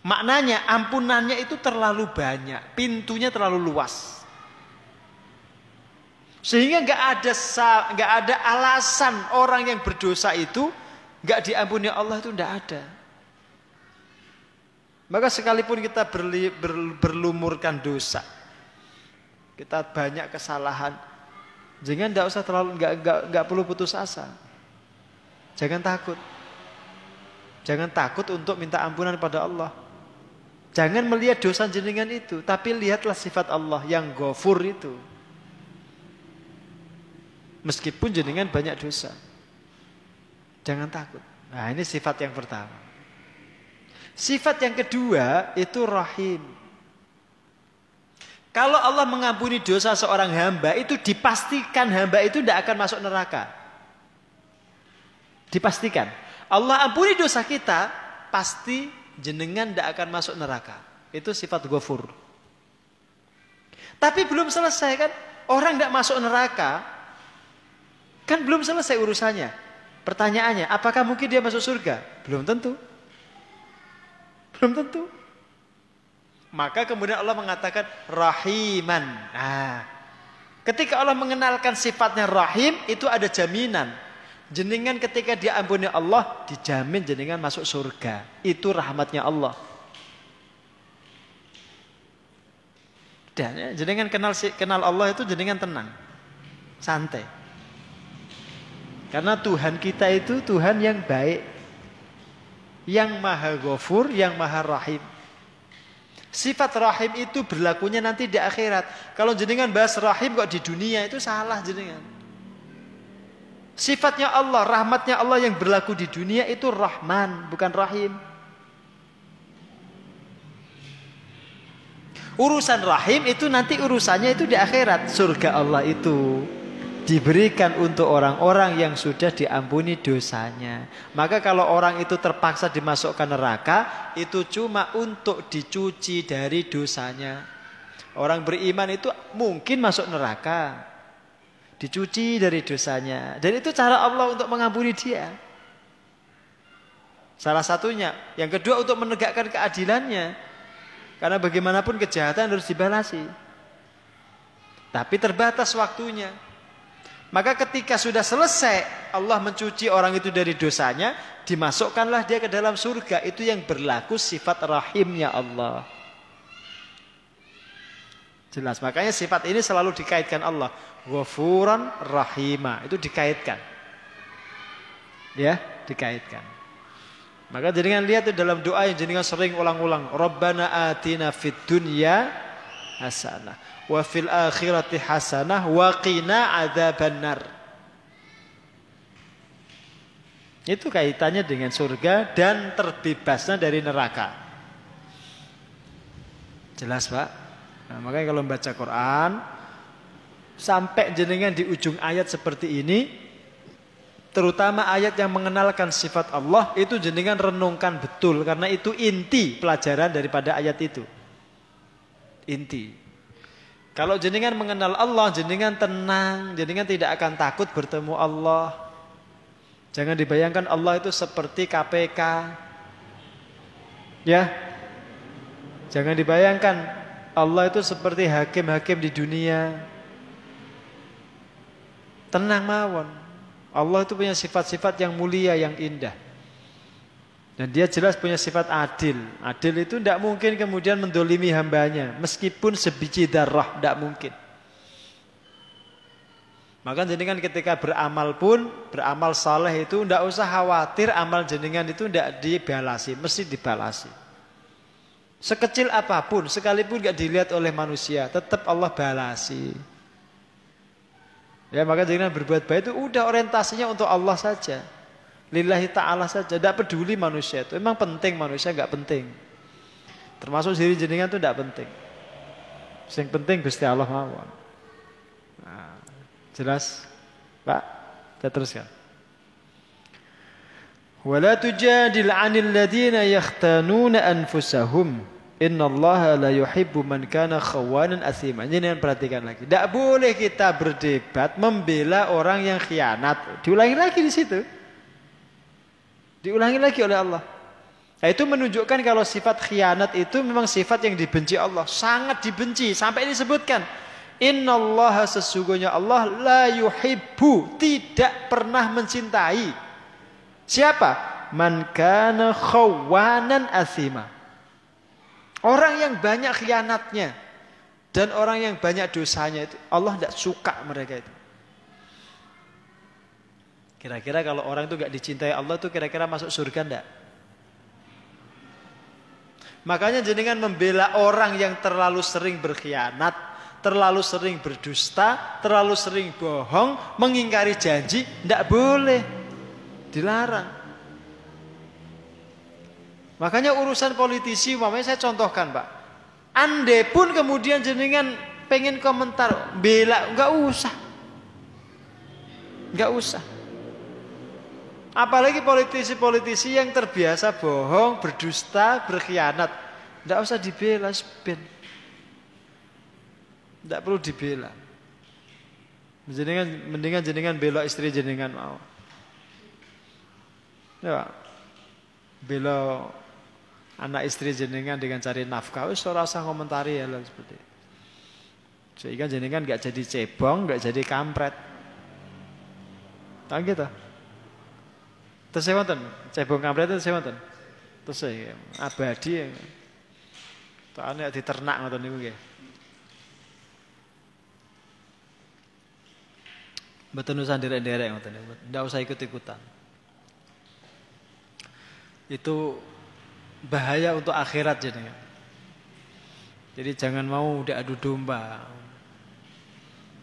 Maknanya ampunannya itu terlalu banyak, pintunya terlalu luas. Sehingga nggak ada nggak ada alasan orang yang berdosa itu nggak diampuni Allah itu nggak ada. Maka sekalipun kita berli, ber, berlumurkan dosa, kita banyak kesalahan, jangan nggak usah terlalu nggak nggak nggak perlu putus asa. Jangan takut. Jangan takut untuk minta ampunan pada Allah. Jangan melihat dosa jenengan itu, tapi lihatlah sifat Allah yang gofur itu. Meskipun jenengan banyak dosa. Jangan takut. Nah ini sifat yang pertama. Sifat yang kedua itu rahim. Kalau Allah mengampuni dosa seorang hamba itu dipastikan hamba itu tidak akan masuk neraka. Dipastikan. Allah ampuni dosa kita, pasti jenengan tidak akan masuk neraka. Itu sifat gofur. Tapi belum selesai kan? Orang tidak masuk neraka, Kan belum selesai urusannya. Pertanyaannya, apakah mungkin dia masuk surga? Belum tentu. Belum tentu. Maka kemudian Allah mengatakan rahiman. Nah, ketika Allah mengenalkan sifatnya rahim, itu ada jaminan. Jenengan ketika diampuni Allah, dijamin jenengan masuk surga. Itu rahmatnya Allah. Dan ya, jenengan kenal kenal Allah itu jenengan tenang. Santai. Karena Tuhan kita itu Tuhan yang baik. Yang maha ghafur, yang maha rahim. Sifat rahim itu berlakunya nanti di akhirat. Kalau jenengan bahas rahim kok di dunia itu salah jenengan. Sifatnya Allah, rahmatnya Allah yang berlaku di dunia itu rahman, bukan rahim. Urusan rahim itu nanti urusannya itu di akhirat. Surga Allah itu diberikan untuk orang-orang yang sudah diampuni dosanya. Maka kalau orang itu terpaksa dimasukkan neraka, itu cuma untuk dicuci dari dosanya. Orang beriman itu mungkin masuk neraka. Dicuci dari dosanya. Dan itu cara Allah untuk mengampuni dia. Salah satunya. Yang kedua untuk menegakkan keadilannya. Karena bagaimanapun kejahatan harus dibalasi. Tapi terbatas waktunya. Maka ketika sudah selesai Allah mencuci orang itu dari dosanya, dimasukkanlah dia ke dalam surga. Itu yang berlaku sifat rahimnya Allah. Jelas, makanya sifat ini selalu dikaitkan Allah. Ghafuran rahima, itu dikaitkan. Ya, dikaitkan. Maka jenengan lihat itu dalam doa yang jenengan sering ulang-ulang. Rabbana atina fid dunya hasanah wa fil akhirati hasanah wa qina adzabannar. Itu kaitannya dengan surga dan terbebasnya dari neraka. Jelas, Pak? Nah, makanya kalau membaca Quran sampai jenengan di ujung ayat seperti ini terutama ayat yang mengenalkan sifat Allah itu jenengan renungkan betul karena itu inti pelajaran daripada ayat itu. Inti. Kalau jenengan mengenal Allah, jenengan tenang, jenengan tidak akan takut bertemu Allah. Jangan dibayangkan Allah itu seperti KPK. Ya. Jangan dibayangkan Allah itu seperti hakim-hakim di dunia. Tenang mawon. Allah itu punya sifat-sifat yang mulia, yang indah. Dan dia jelas punya sifat adil. Adil itu tidak mungkin kemudian mendolimi hambanya. Meskipun sebiji darah, tidak mungkin. Maka jenengan ketika beramal pun, beramal saleh itu tidak usah khawatir amal jenengan itu tidak dibalasi. Mesti dibalasi. Sekecil apa pun, sekalipun tidak dilihat oleh manusia, tetap Allah balasi. Ya maka jenengan berbuat baik itu udah orientasinya untuk Allah saja. Lillahi ta'ala saja. Tidak peduli manusia itu. Memang penting manusia nggak penting. Termasuk diri jenengan itu tidak penting. Yang penting Gusti Allah mawon. Nah, jelas? Pak, kita teruskan. Wala tujadil 'anil ladina yakhtanuna anfusahum Innallaha la yuhibbu man kana khawanan asima. Ini perhatikan lagi. Tidak boleh kita berdebat membela orang yang khianat. Diulangi lagi di situ. Diulangi lagi oleh Allah. Nah, itu menunjukkan kalau sifat khianat itu memang sifat yang dibenci Allah. Sangat dibenci. Sampai disebutkan. Innallaha sesungguhnya Allah la yuhibbu. Tidak pernah mencintai. Siapa? Man kana khawanan asima Orang yang banyak khianatnya dan orang yang banyak dosanya itu Allah tidak suka mereka itu. Kira-kira kalau orang itu gak dicintai Allah itu kira-kira masuk surga enggak? Makanya jenengan membela orang yang terlalu sering berkhianat, terlalu sering berdusta, terlalu sering bohong, mengingkari janji, tidak boleh. Dilarang. Makanya urusan politisi, umpamanya saya contohkan Pak. Ande pun kemudian jenengan pengen komentar, bela, nggak usah. Nggak usah. Apalagi politisi-politisi yang terbiasa bohong, berdusta, berkhianat. Nggak usah dibela, ben. Nggak perlu dibela. Jenengan, mendingan jenengan bela istri jenengan mau. Ya, bela anak istri jenengan dengan cari nafkah wis ora usah komentari ya seperti itu. Sehingga jenengan nggak jadi cebong, nggak jadi kampret. Tak gitu. Terus wonten, cebong kampret saya wonten. Terus abadi. Ya. Tak di ternak ngoten niku nggih. Betul nusan derek-derek ngoten niku. Ndak usah ikut-ikutan. Itu bahaya untuk akhirat jadi. Jadi jangan mau udah adu domba.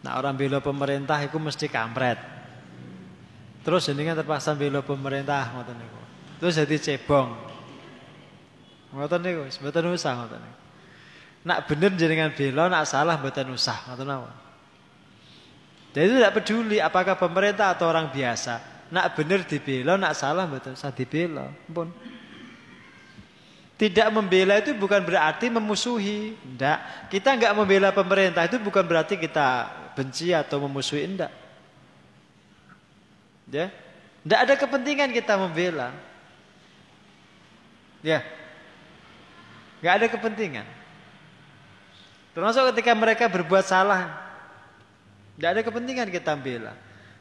Nah orang bela pemerintah itu mesti kampret. Terus kan terpaksa bela pemerintah ngoten niku. Terus jadi cebong. Ngoten niku, mboten usah ngoten niku. Nak bener jenengan bela, nak salah mboten usah ngoten mawon. Jadi tidak peduli apakah pemerintah atau orang biasa. Nak bener dibela, nak salah mboten usah dibela. Ampun. Tidak membela itu bukan berarti memusuhi. Tidak. Kita nggak membela pemerintah itu bukan berarti kita benci atau memusuhi. Tidak. Ya. Tidak ada kepentingan kita membela. Ya. Nggak ada kepentingan. Termasuk ketika mereka berbuat salah. Tidak ada kepentingan kita bela.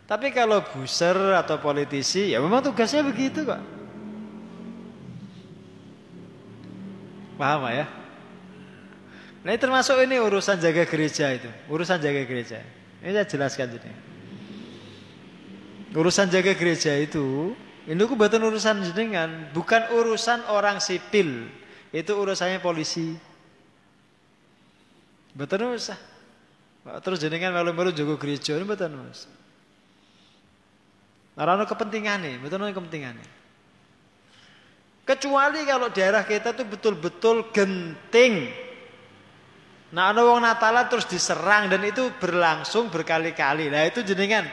Tapi kalau buser atau politisi, ya memang tugasnya begitu kok. Paham ya? Nah ini termasuk ini urusan jaga gereja itu. Urusan jaga gereja. Ini saya jelaskan jadi. Urusan jaga gereja itu, ini aku buatan urusan jenengan, bukan urusan orang sipil. Itu urusannya polisi. Betul usah. Terus jenengan malu-malu jaga gereja ini usah. Nah, kepentingan nih, betul kepentingan nih. Kecuali kalau daerah kita tuh betul-betul genting. Nah, ada wong Natalan terus diserang dan itu berlangsung berkali-kali. Nah, itu jenengan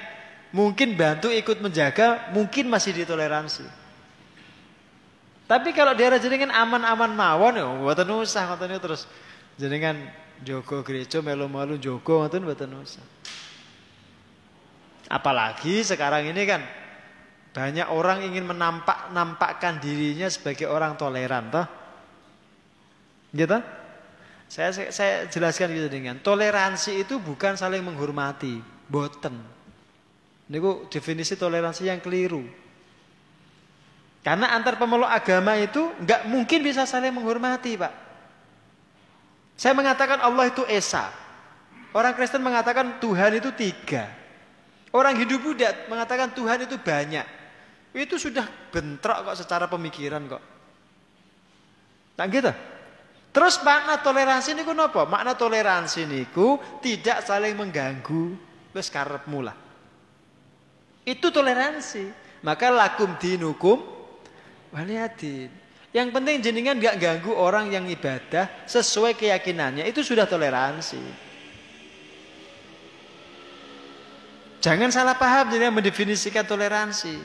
mungkin bantu ikut menjaga, mungkin masih ditoleransi. Tapi kalau daerah jenengan aman-aman mawon ya mboten usah ngoten terus jenengan jogo gereja melu-melu jogo ngoten mboten usah. Apalagi sekarang ini kan banyak orang ingin menampak nampakkan dirinya sebagai orang toleran, toh? Gitu? Saya, saya, saya jelaskan gitu dengan toleransi itu bukan saling menghormati, boten. Ini definisi toleransi yang keliru. Karena antar pemeluk agama itu nggak mungkin bisa saling menghormati, Pak. Saya mengatakan Allah itu esa. Orang Kristen mengatakan Tuhan itu tiga. Orang Hindu Buddha mengatakan Tuhan itu banyak. Itu sudah bentrok kok secara pemikiran kok. Tak gitu. Terus makna toleransi niku napa? Makna toleransi niku tidak saling mengganggu wis karepmu lah. Itu toleransi. Maka lakum dinukum waliyadin. Yang penting jenengan nggak ganggu orang yang ibadah sesuai keyakinannya. Itu sudah toleransi. Jangan salah paham jadi mendefinisikan toleransi.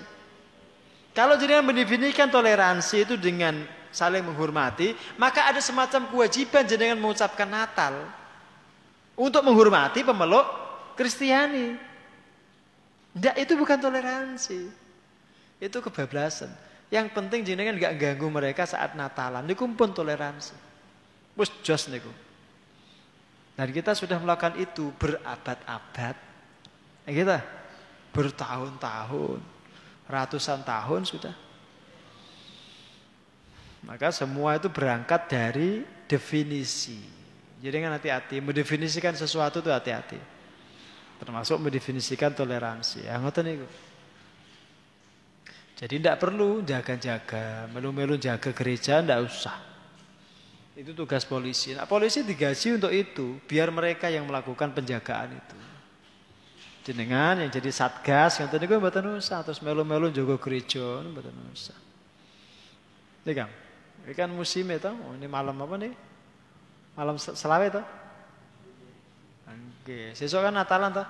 Kalau jenengan mendefinisikan toleransi itu dengan saling menghormati, maka ada semacam kewajiban jenengan mengucapkan Natal untuk menghormati pemeluk Kristiani. Tidak, itu bukan toleransi. Itu kebablasan. Yang penting jenengan nggak ganggu mereka saat Natalan. Niku pun toleransi. Bus jos niku. Dan kita sudah melakukan itu berabad-abad. Ya kita bertahun-tahun, ratusan tahun sudah. Maka semua itu berangkat dari definisi. Jadi kan hati-hati, mendefinisikan sesuatu itu hati-hati. Termasuk mendefinisikan toleransi. Ya ngoten niku. Jadi tidak perlu jaga-jaga, melu-melu jaga gereja tidak usah. Itu tugas polisi. Nah, polisi digaji untuk itu, biar mereka yang melakukan penjagaan itu. Jenengan yang jadi satgas, yang tadi gue mboten usah, terus melu-melu jaga gereja, mboten usah. Ini kan, ini kan musim itu, ini malam apa nih? Malam selawe itu. Oke, sesok kan Natalan tuh.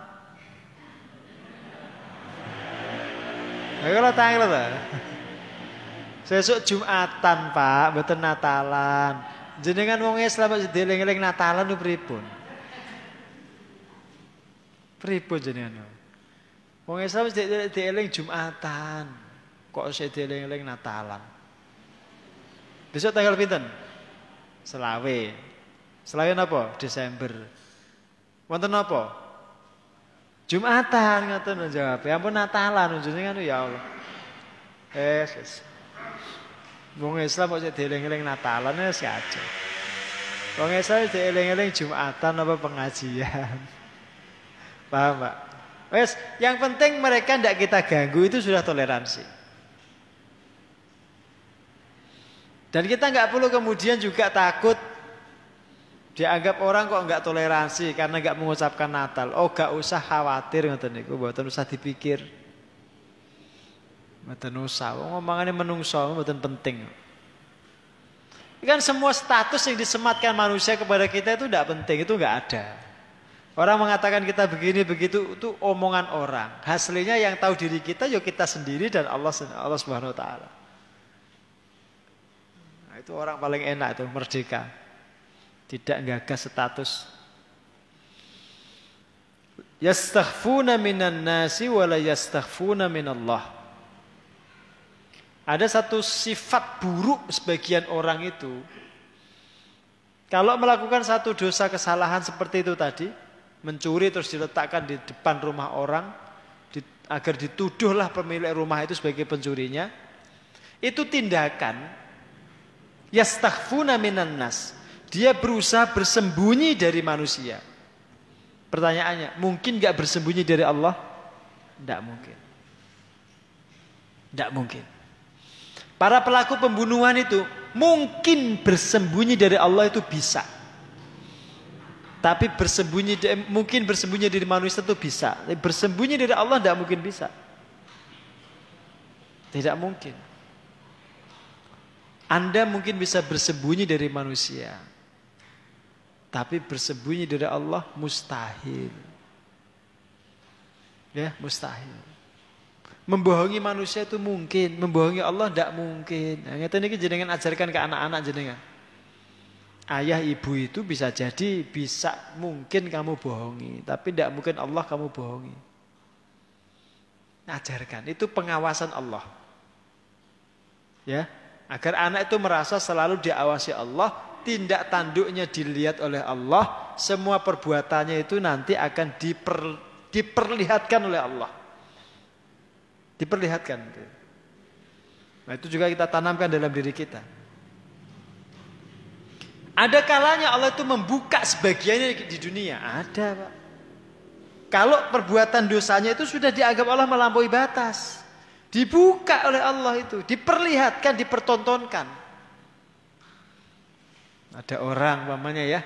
Ayo kalau tanya lah. Sesuk Jumatan, Pak, betul Natalan. Jenengan wong Islam aja dieling-eling Natalan nu pripun? Pripun jenengan? Wong Islam dieling Jumatan. Kok saya dieling-eling Natalan? Besok tanggal pinten? Selawe. Selawe napa? Desember. Wonten napa? Jumatan ngoten jawab. Ya ampun Natalan jenengan ya Allah. Eh, yes. Wong Islam kok dieling-eling Natalan ya aja. Wong Islam dieling-eling Jumatan apa pengajian. Paham, Pak? Wes, yang penting mereka tidak kita ganggu itu sudah toleransi. Dan kita nggak perlu kemudian juga takut dianggap orang kok nggak toleransi karena nggak mengucapkan Natal. Oh, nggak usah khawatir ngoten niku, mboten usah dipikir. Mboten usah. Wong omongane menungso mboten penting. Kan semua status yang disematkan manusia kepada kita itu tidak penting, itu nggak ada. Orang mengatakan kita begini begitu itu omongan orang. Hasilnya yang tahu diri kita ya kita sendiri dan Allah Allah Subhanahu wa taala. Nah, itu orang paling enak itu merdeka. Tidak gagas status. Yastaghfuna minan nasi wa la yastaghfuna minallah. Ada satu sifat buruk sebagian orang itu. Kalau melakukan satu dosa kesalahan seperti itu tadi, mencuri terus diletakkan di depan rumah orang, agar dituduhlah pemilik rumah itu sebagai pencurinya, itu tindakan yastaghfuna minan nas. Dia berusaha bersembunyi dari manusia. Pertanyaannya, mungkin gak bersembunyi dari Allah? Tidak mungkin. Tidak mungkin. Para pelaku pembunuhan itu mungkin bersembunyi dari Allah itu bisa. Tapi bersembunyi mungkin bersembunyi dari manusia itu bisa. Bersembunyi dari Allah tidak mungkin bisa. Tidak mungkin. Anda mungkin bisa bersembunyi dari manusia. Tapi bersembunyi dari Allah mustahil. Ya, mustahil. Membohongi manusia itu mungkin, membohongi Allah tidak mungkin. Nah, ini jenengan ajarkan ke anak-anak jenengan. Ayah ibu itu bisa jadi bisa mungkin kamu bohongi, tapi tidak mungkin Allah kamu bohongi. Ajarkan, itu pengawasan Allah. Ya, agar anak itu merasa selalu diawasi Allah, tindak tanduknya dilihat oleh Allah, semua perbuatannya itu nanti akan diper, diperlihatkan oleh Allah. Diperlihatkan. Nah itu juga kita tanamkan dalam diri kita. Ada kalanya Allah itu membuka sebagiannya di dunia. Ada Pak. Kalau perbuatan dosanya itu sudah dianggap Allah melampaui batas. Dibuka oleh Allah itu. Diperlihatkan, dipertontonkan. Ada orang mamanya ya.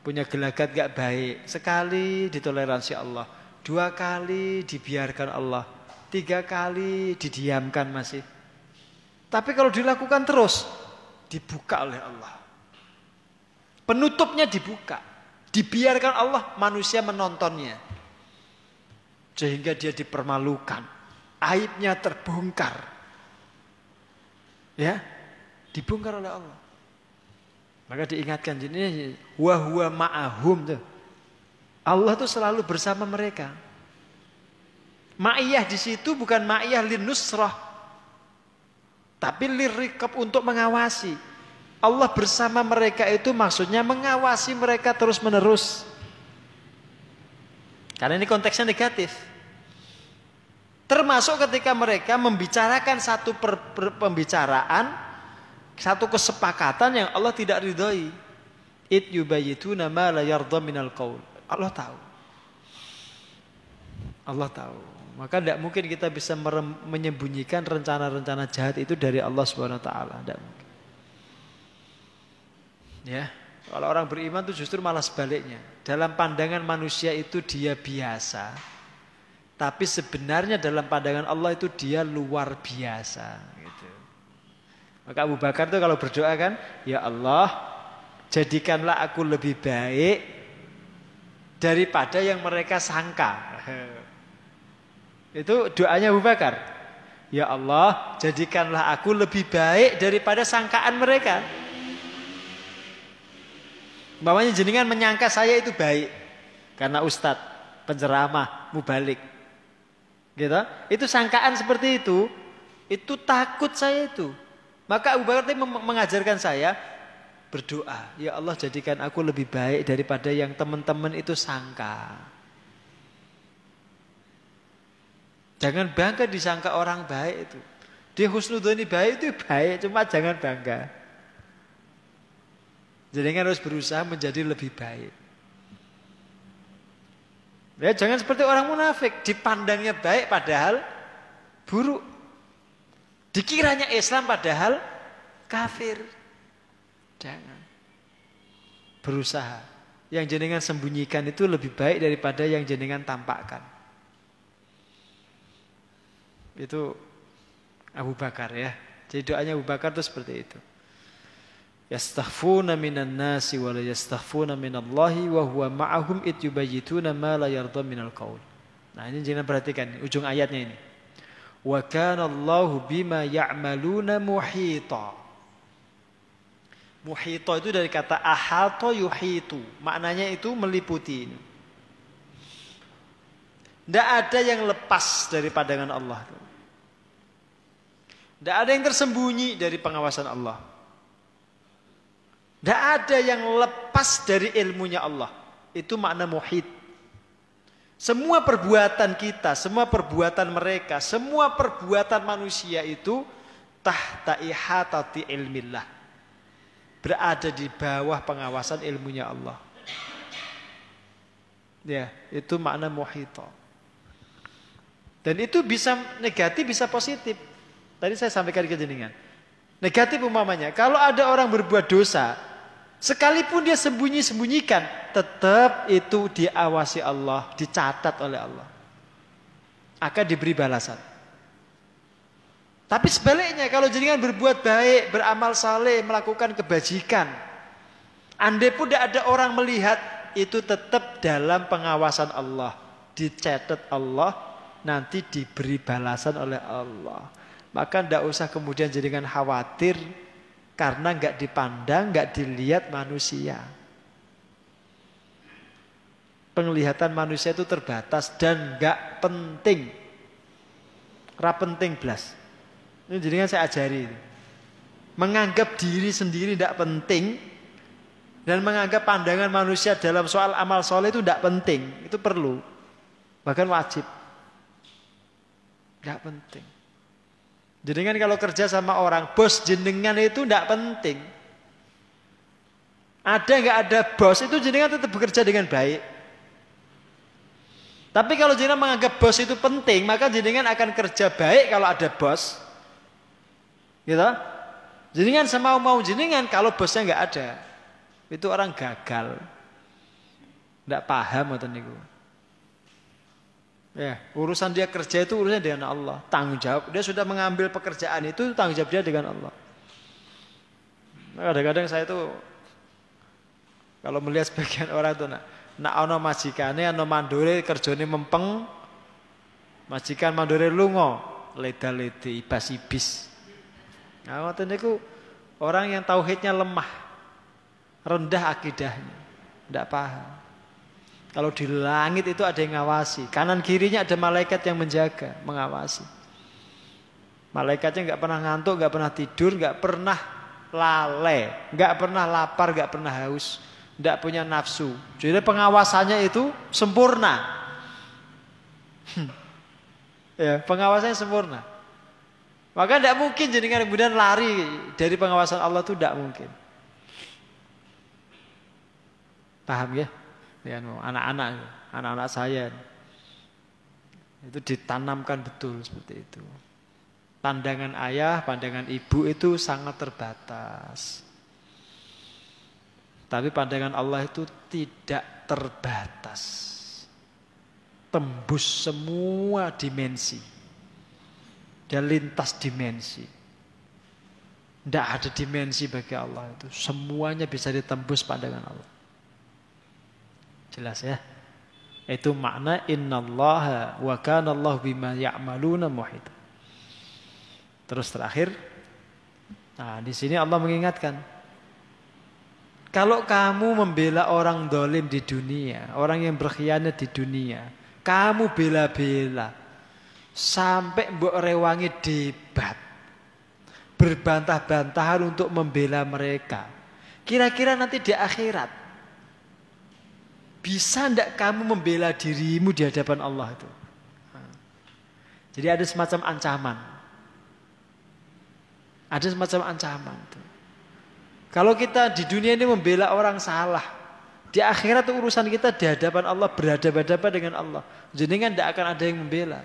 Punya gelagat gak baik. Sekali ditoleransi Allah. Dua kali dibiarkan Allah tiga kali didiamkan masih. Tapi kalau dilakukan terus, dibuka oleh Allah. Penutupnya dibuka. Dibiarkan Allah manusia menontonnya. Sehingga dia dipermalukan. Aibnya terbongkar. Ya. Dibongkar oleh Allah. Maka diingatkan ini wa huwa ma'ahum tuh. Allah tuh selalu bersama mereka. Ma'iyah di situ bukan ma'iyah lin nusrah. Tapi lirikab untuk mengawasi. Allah bersama mereka itu maksudnya mengawasi mereka terus menerus. Karena ini konteksnya negatif. Termasuk ketika mereka membicarakan satu per, per, pembicaraan, satu kesepakatan yang Allah tidak ridhoi. It yubayituna ma la yardha minal qaul. Allah tahu. Allah tahu. Maka tidak mungkin kita bisa menyembunyikan rencana-rencana jahat itu dari Allah taala, tidak mungkin. Ya. Kalau orang beriman itu justru malah sebaliknya. Dalam pandangan manusia itu dia biasa. Tapi sebenarnya dalam pandangan Allah itu dia luar biasa. Maka Abu Bakar itu kalau berdoa kan, Ya Allah, jadikanlah aku lebih baik daripada yang mereka sangka. Itu doanya Abu Bakar. Ya Allah, jadikanlah aku lebih baik daripada sangkaan mereka. Bapaknya jenengan menyangka saya itu baik karena ustadz, penceramah, mubalik. Gitu? Itu sangkaan seperti itu. Itu takut saya itu. Maka Abu Bakar mengajarkan saya berdoa, ya Allah jadikan aku lebih baik daripada yang teman-teman itu sangka. Jangan bangga disangka orang baik itu. Dia husnudoni baik itu baik, cuma jangan bangga. Jadi kan harus berusaha menjadi lebih baik. Ya jangan seperti orang munafik, dipandangnya baik padahal buruk. Dikiranya Islam padahal kafir. Jangan. Berusaha. Yang jenengan sembunyikan itu lebih baik daripada yang jenengan tampakkan. Itu Abu Bakar ya. Jadi doanya Abu Bakar itu seperti itu. Yastaghfuna minan nasi wa la yastaghfuna minallahi wa huwa ma'ahum id yubayyituna ma la yarda minal qaul. Nah, ini jangan perhatikan ujung ayatnya ini. Wa kana Allahu bima ya'maluna muhita. Muhita itu dari kata ahata yuhitu. Maknanya itu meliputi. Tidak ada yang lepas dari pandangan Allah. Tidak ada yang tersembunyi dari pengawasan Allah. Tidak ada yang lepas dari ilmunya Allah. Itu makna muhid. Semua perbuatan kita, semua perbuatan mereka, semua perbuatan manusia itu tahta ihatati ilmillah. Berada di bawah pengawasan ilmunya Allah. Ya, itu makna muhita. Dan itu bisa negatif, bisa positif. Tadi saya sampaikan ke jenengan. Negatif umpamanya, kalau ada orang berbuat dosa, sekalipun dia sembunyi-sembunyikan, tetap itu diawasi Allah, dicatat oleh Allah. Akan diberi balasan. Tapi sebaliknya, kalau jenengan berbuat baik, beramal saleh, melakukan kebajikan, andai pun tidak ada orang melihat, itu tetap dalam pengawasan Allah. Dicatat Allah, nanti diberi balasan oleh Allah. Maka tidak usah kemudian jadikan khawatir karena nggak dipandang, nggak dilihat manusia. Penglihatan manusia itu terbatas dan nggak penting. Ra penting belas. Ini jadikan saya ajari. Menganggap diri sendiri tidak penting dan menganggap pandangan manusia dalam soal amal soleh itu tidak penting. Itu perlu. Bahkan wajib. Tidak penting. Jenengan kalau kerja sama orang, bos jenengan itu tidak penting. Ada nggak ada bos itu jenengan tetap bekerja dengan baik. Tapi kalau jenengan menganggap bos itu penting, maka jenengan akan kerja baik kalau ada bos. Gitu? Jenengan sama mau jenengan kalau bosnya nggak ada. Itu orang gagal. Tidak paham atau niku. Ya, urusan dia kerja itu urusan dengan Allah. Tanggung jawab. Dia sudah mengambil pekerjaan itu tanggung jawab dia dengan Allah. Nah, kadang-kadang saya itu kalau melihat sebagian orang itu nak nak ono majikane ono mandore kerjane mempeng majikan mandore lungo leda lede ibas ibis. Nah, ngoten niku Orang yang tauhidnya lemah, rendah akidahnya, tidak paham. Kalau di langit itu ada yang ngawasi, kanan kirinya ada malaikat yang menjaga, mengawasi. Malaikatnya nggak pernah ngantuk, nggak pernah tidur, nggak pernah lalai, nggak pernah lapar, nggak pernah haus, nggak punya nafsu. Jadi pengawasannya itu sempurna. ya, pengawasannya sempurna. Maka tidak mungkin jadi kemudian lari dari pengawasan Allah itu tidak mungkin. Paham ya? Anak-anak anak-anak saya itu. Ditanamkan betul seperti itu. Pandangan ayah pandangan ibu itu sangat terbatas. Tapi pandangan Allah itu tidak terbatas. Tembus semua dimensi. Dan lintas dimensi. Tidak ada dimensi bagi Allah itu. Semuanya bisa ditembus pandangan Allah Jelas ya? Itu makna innallaha wa kana Allah bima ya'maluna muhit. Terus terakhir Nah, di sini Allah mengingatkan kalau kamu membela orang dolim di dunia, orang yang berkhianat di dunia, kamu bela-bela sampai mbok rewangi debat, berbantah-bantahan untuk membela mereka. Kira-kira nanti di akhirat bisa ndak kamu membela dirimu di hadapan Allah itu? Jadi ada semacam ancaman. Ada semacam ancaman itu. Kalau kita di dunia ini membela orang salah, di akhirat urusan kita di hadapan Allah berhadapan-hadapan dengan Allah. Kan tidak akan ada yang membela.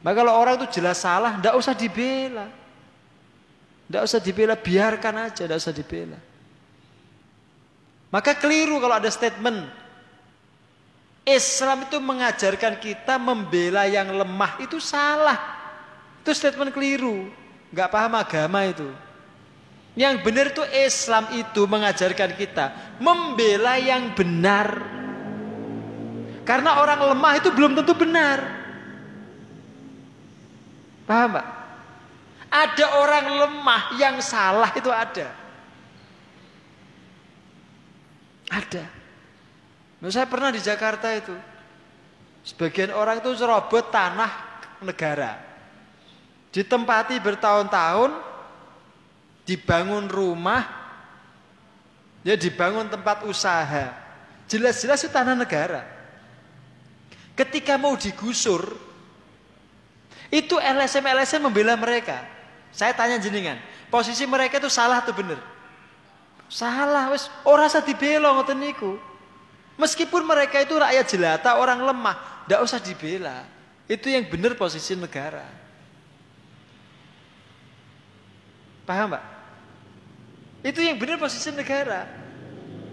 Maka kalau orang itu jelas salah, tidak usah dibela. Tidak usah dibela, biarkan aja, tidak usah dibela. Maka keliru kalau ada statement Islam itu mengajarkan kita membela yang lemah itu salah. Itu statement keliru. Gak paham agama itu. Yang benar itu Islam itu mengajarkan kita membela yang benar. Karena orang lemah itu belum tentu benar. Paham Pak? Ada orang lemah yang salah itu ada. Ada. Nah, saya pernah di Jakarta itu. Sebagian orang itu serobot tanah negara. Ditempati bertahun-tahun, dibangun rumah, ya dibangun tempat usaha. Jelas-jelas itu tanah negara. Ketika mau digusur, itu LSM-LSM membela mereka. Saya tanya jenengan, posisi mereka itu salah atau benar? Salah wes ora usah dibela ngoten niku. Meskipun mereka itu rakyat jelata, orang lemah, ndak usah dibela. Itu yang benar posisi negara. Paham, Pak? Itu yang benar posisi negara.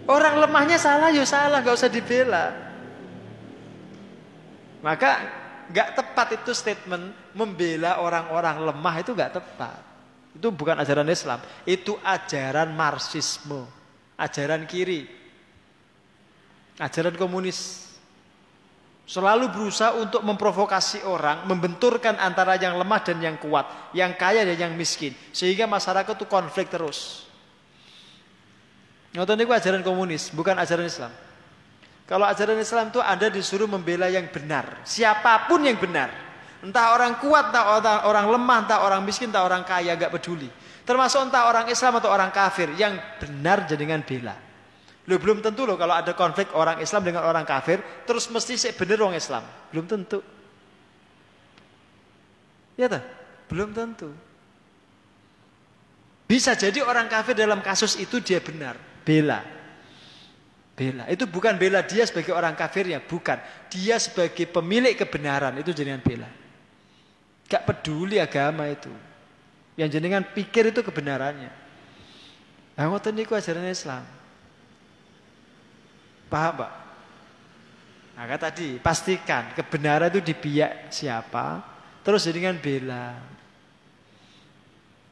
Orang lemahnya salah, ya salah, nggak usah dibela. Maka nggak tepat itu statement membela orang-orang lemah itu nggak tepat. Itu bukan ajaran Islam, itu ajaran Marxisme, ajaran kiri, ajaran komunis. Selalu berusaha untuk memprovokasi orang, membenturkan antara yang lemah dan yang kuat, yang kaya dan yang miskin, sehingga masyarakat itu konflik terus. Ngoten itu ajaran komunis, bukan ajaran Islam. Kalau ajaran Islam itu Anda disuruh membela yang benar, siapa pun yang benar. Entah orang kuat, entah orang, lemah, entah orang miskin, entah orang kaya, gak peduli. Termasuk entah orang Islam atau orang kafir yang benar jadikan bela. Lo belum tentu loh kalau ada konflik orang Islam dengan orang kafir, terus mesti sih bener orang Islam. Belum tentu. Ya tak? Belum tentu. Bisa jadi orang kafir dalam kasus itu dia benar, bela. Bela. Itu bukan bela dia sebagai orang kafirnya, bukan. Dia sebagai pemilik kebenaran itu jadikan bela. Gak peduli agama itu. Yang jenengan pikir itu kebenarannya. Nah, ngoten niku ajaran Islam. Paham, Pak? Maka tadi pastikan kebenaran itu di pihak siapa, terus jenengan bela.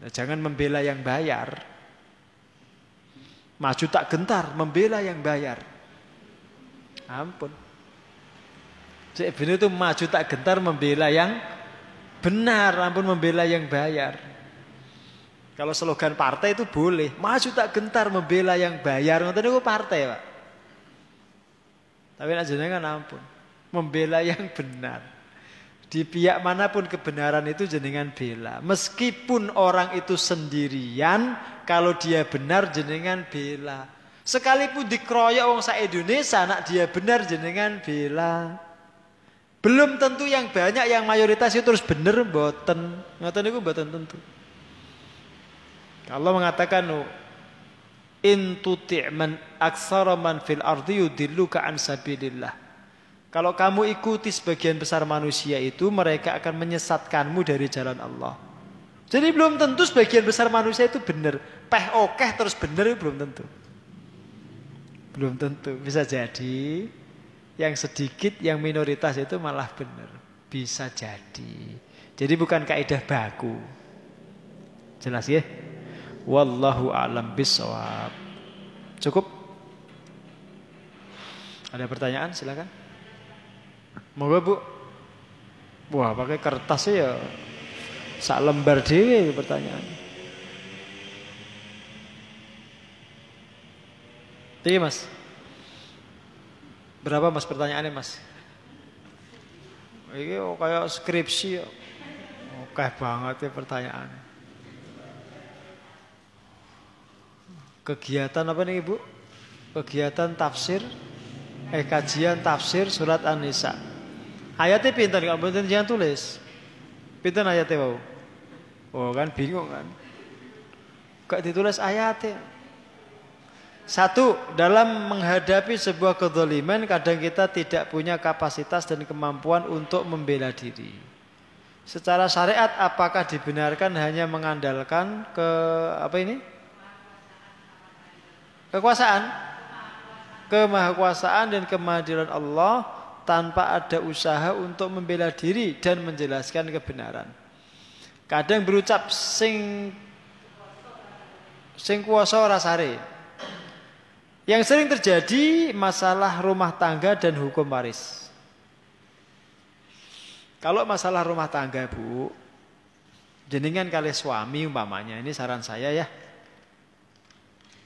Nah, jangan membela yang bayar. Maju tak gentar, membela yang bayar. Ampun. Cek itu maju tak gentar membela yang Benar, ampun membela yang bayar. Kalau slogan partai itu boleh, maju tak gentar membela yang bayar. Ngoten niku partai, Pak. Tapi nak jenengan ampun, membela yang benar. Di pihak mana pun kebenaran itu jenengan bela. Meskipun orang itu sendirian, kalau dia benar jenengan bela. Sekalipun dikeroyok wong sa Indonesia, nak dia benar jenengan bela. Belum tentu yang banyak, yang mayoritas itu terus bener, boten. Ngoten niku boten tentu. Allah mengatakan in tuti' man aktsara man fil ardi yudilluka an sabilillah. Kalau kamu ikuti sebagian besar manusia itu mereka akan menyesatkanmu dari jalan Allah. Jadi belum tentu sebagian besar manusia itu benar. Peh okeh terus benar belum tentu. Belum tentu. Bisa jadi yang sedikit, yang minoritas itu malah benar. Bisa jadi. Jadi bukan kaidah baku. Jelas ya? Wallahu a'lam bisawab. Cukup? Ada pertanyaan? Silakan. Moga Bu. Wah, pakai kertas ya. Sak lembar pertanyaan. Iya mas. Berapa mas pertanyaannya mas? Ini kayak skripsi. Oke banget ya pertanyaannya. kegiatan apa nih Ibu? Kegiatan tafsir eh kajian tafsir surat An-Nisa. Ayatnya pintar kalau pintar jangan tulis. Pintar ayatnya wow. Oh kan bingung kan. Gak ditulis ayatnya. Satu, dalam menghadapi sebuah kedoliman kadang kita tidak punya kapasitas dan kemampuan untuk membela diri. Secara syariat apakah dibenarkan hanya mengandalkan ke apa ini? Kekuasaan. Kemahakuasaan dan kemahadiran Allah tanpa ada usaha untuk membela diri dan menjelaskan kebenaran. Kadang berucap sing sing kuasa ora sare. Yang sering terjadi masalah rumah tangga dan hukum waris. Kalau masalah rumah tangga, Bu, jenengan kali suami umpamanya, ini saran saya ya.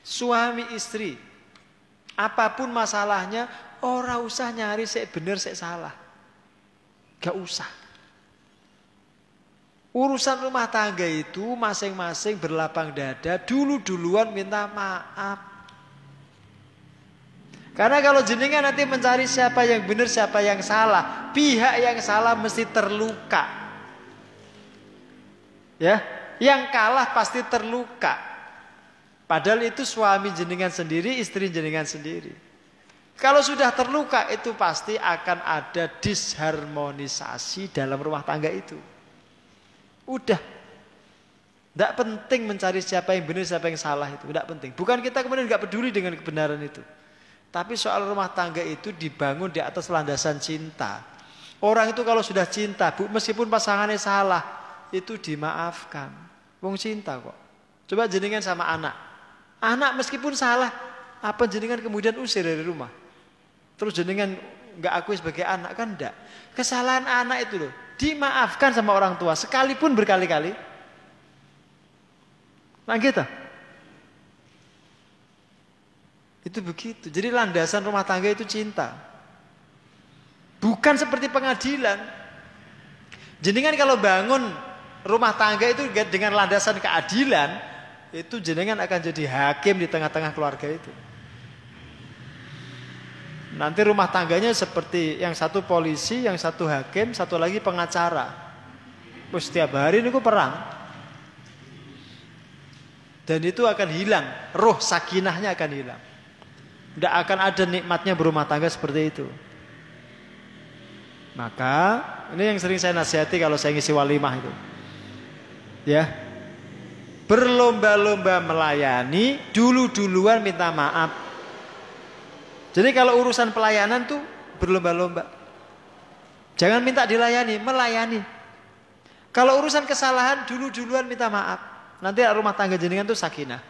Suami istri. Apa pun masalahnya, orang usah nyari saya benar saya salah. Gak usah. Urusan rumah tangga itu masing-masing berlapang dada, dulu-duluan minta maaf. Karena kalau jenengan nanti mencari siapa yang benar, siapa yang salah, pihak yang salah mesti terluka. Ya, yang kalah pasti terluka. Padahal itu suami jenengan sendiri, istri jenengan sendiri. Kalau sudah terluka itu pasti akan ada disharmonisasi dalam rumah tangga itu. Udah. Tidak penting mencari siapa yang benar, siapa yang salah itu. Tidak penting. Bukan kita kemudian nggak peduli dengan kebenaran itu. Tapi soal rumah tangga itu dibangun di atas landasan cinta. Orang itu kalau sudah cinta, bu, meskipun pasangannya salah, itu dimaafkan. Wong cinta kok. Coba jenengan sama anak. Anak meskipun salah, apa jenengan kemudian usir dari rumah? Terus jenengan nggak akui sebagai anak kan enggak. Kesalahan anak itu loh dimaafkan sama orang tua sekalipun berkali-kali. Nah gitu. Itu begitu. Jadi landasan rumah tangga itu cinta. Bukan seperti pengadilan. Jenengan kalau bangun rumah tangga itu dengan landasan keadilan, itu jenengan akan jadi hakim di tengah-tengah keluarga itu. Nanti rumah tangganya seperti yang satu polisi, yang satu hakim, satu lagi pengacara. Terus setiap hari ini perang. Dan itu akan hilang, roh sakinahnya akan hilang. Tidak akan ada nikmatnya berumah tangga seperti itu. Maka ini yang sering saya nasihati kalau saya ngisi walimah itu. Ya, berlomba-lomba melayani, dulu-duluan minta maaf. Jadi kalau urusan pelayanan tuh berlomba-lomba. Jangan minta dilayani, melayani. Kalau urusan kesalahan dulu-duluan minta maaf. Nanti rumah tangga jenengan tuh sakinah.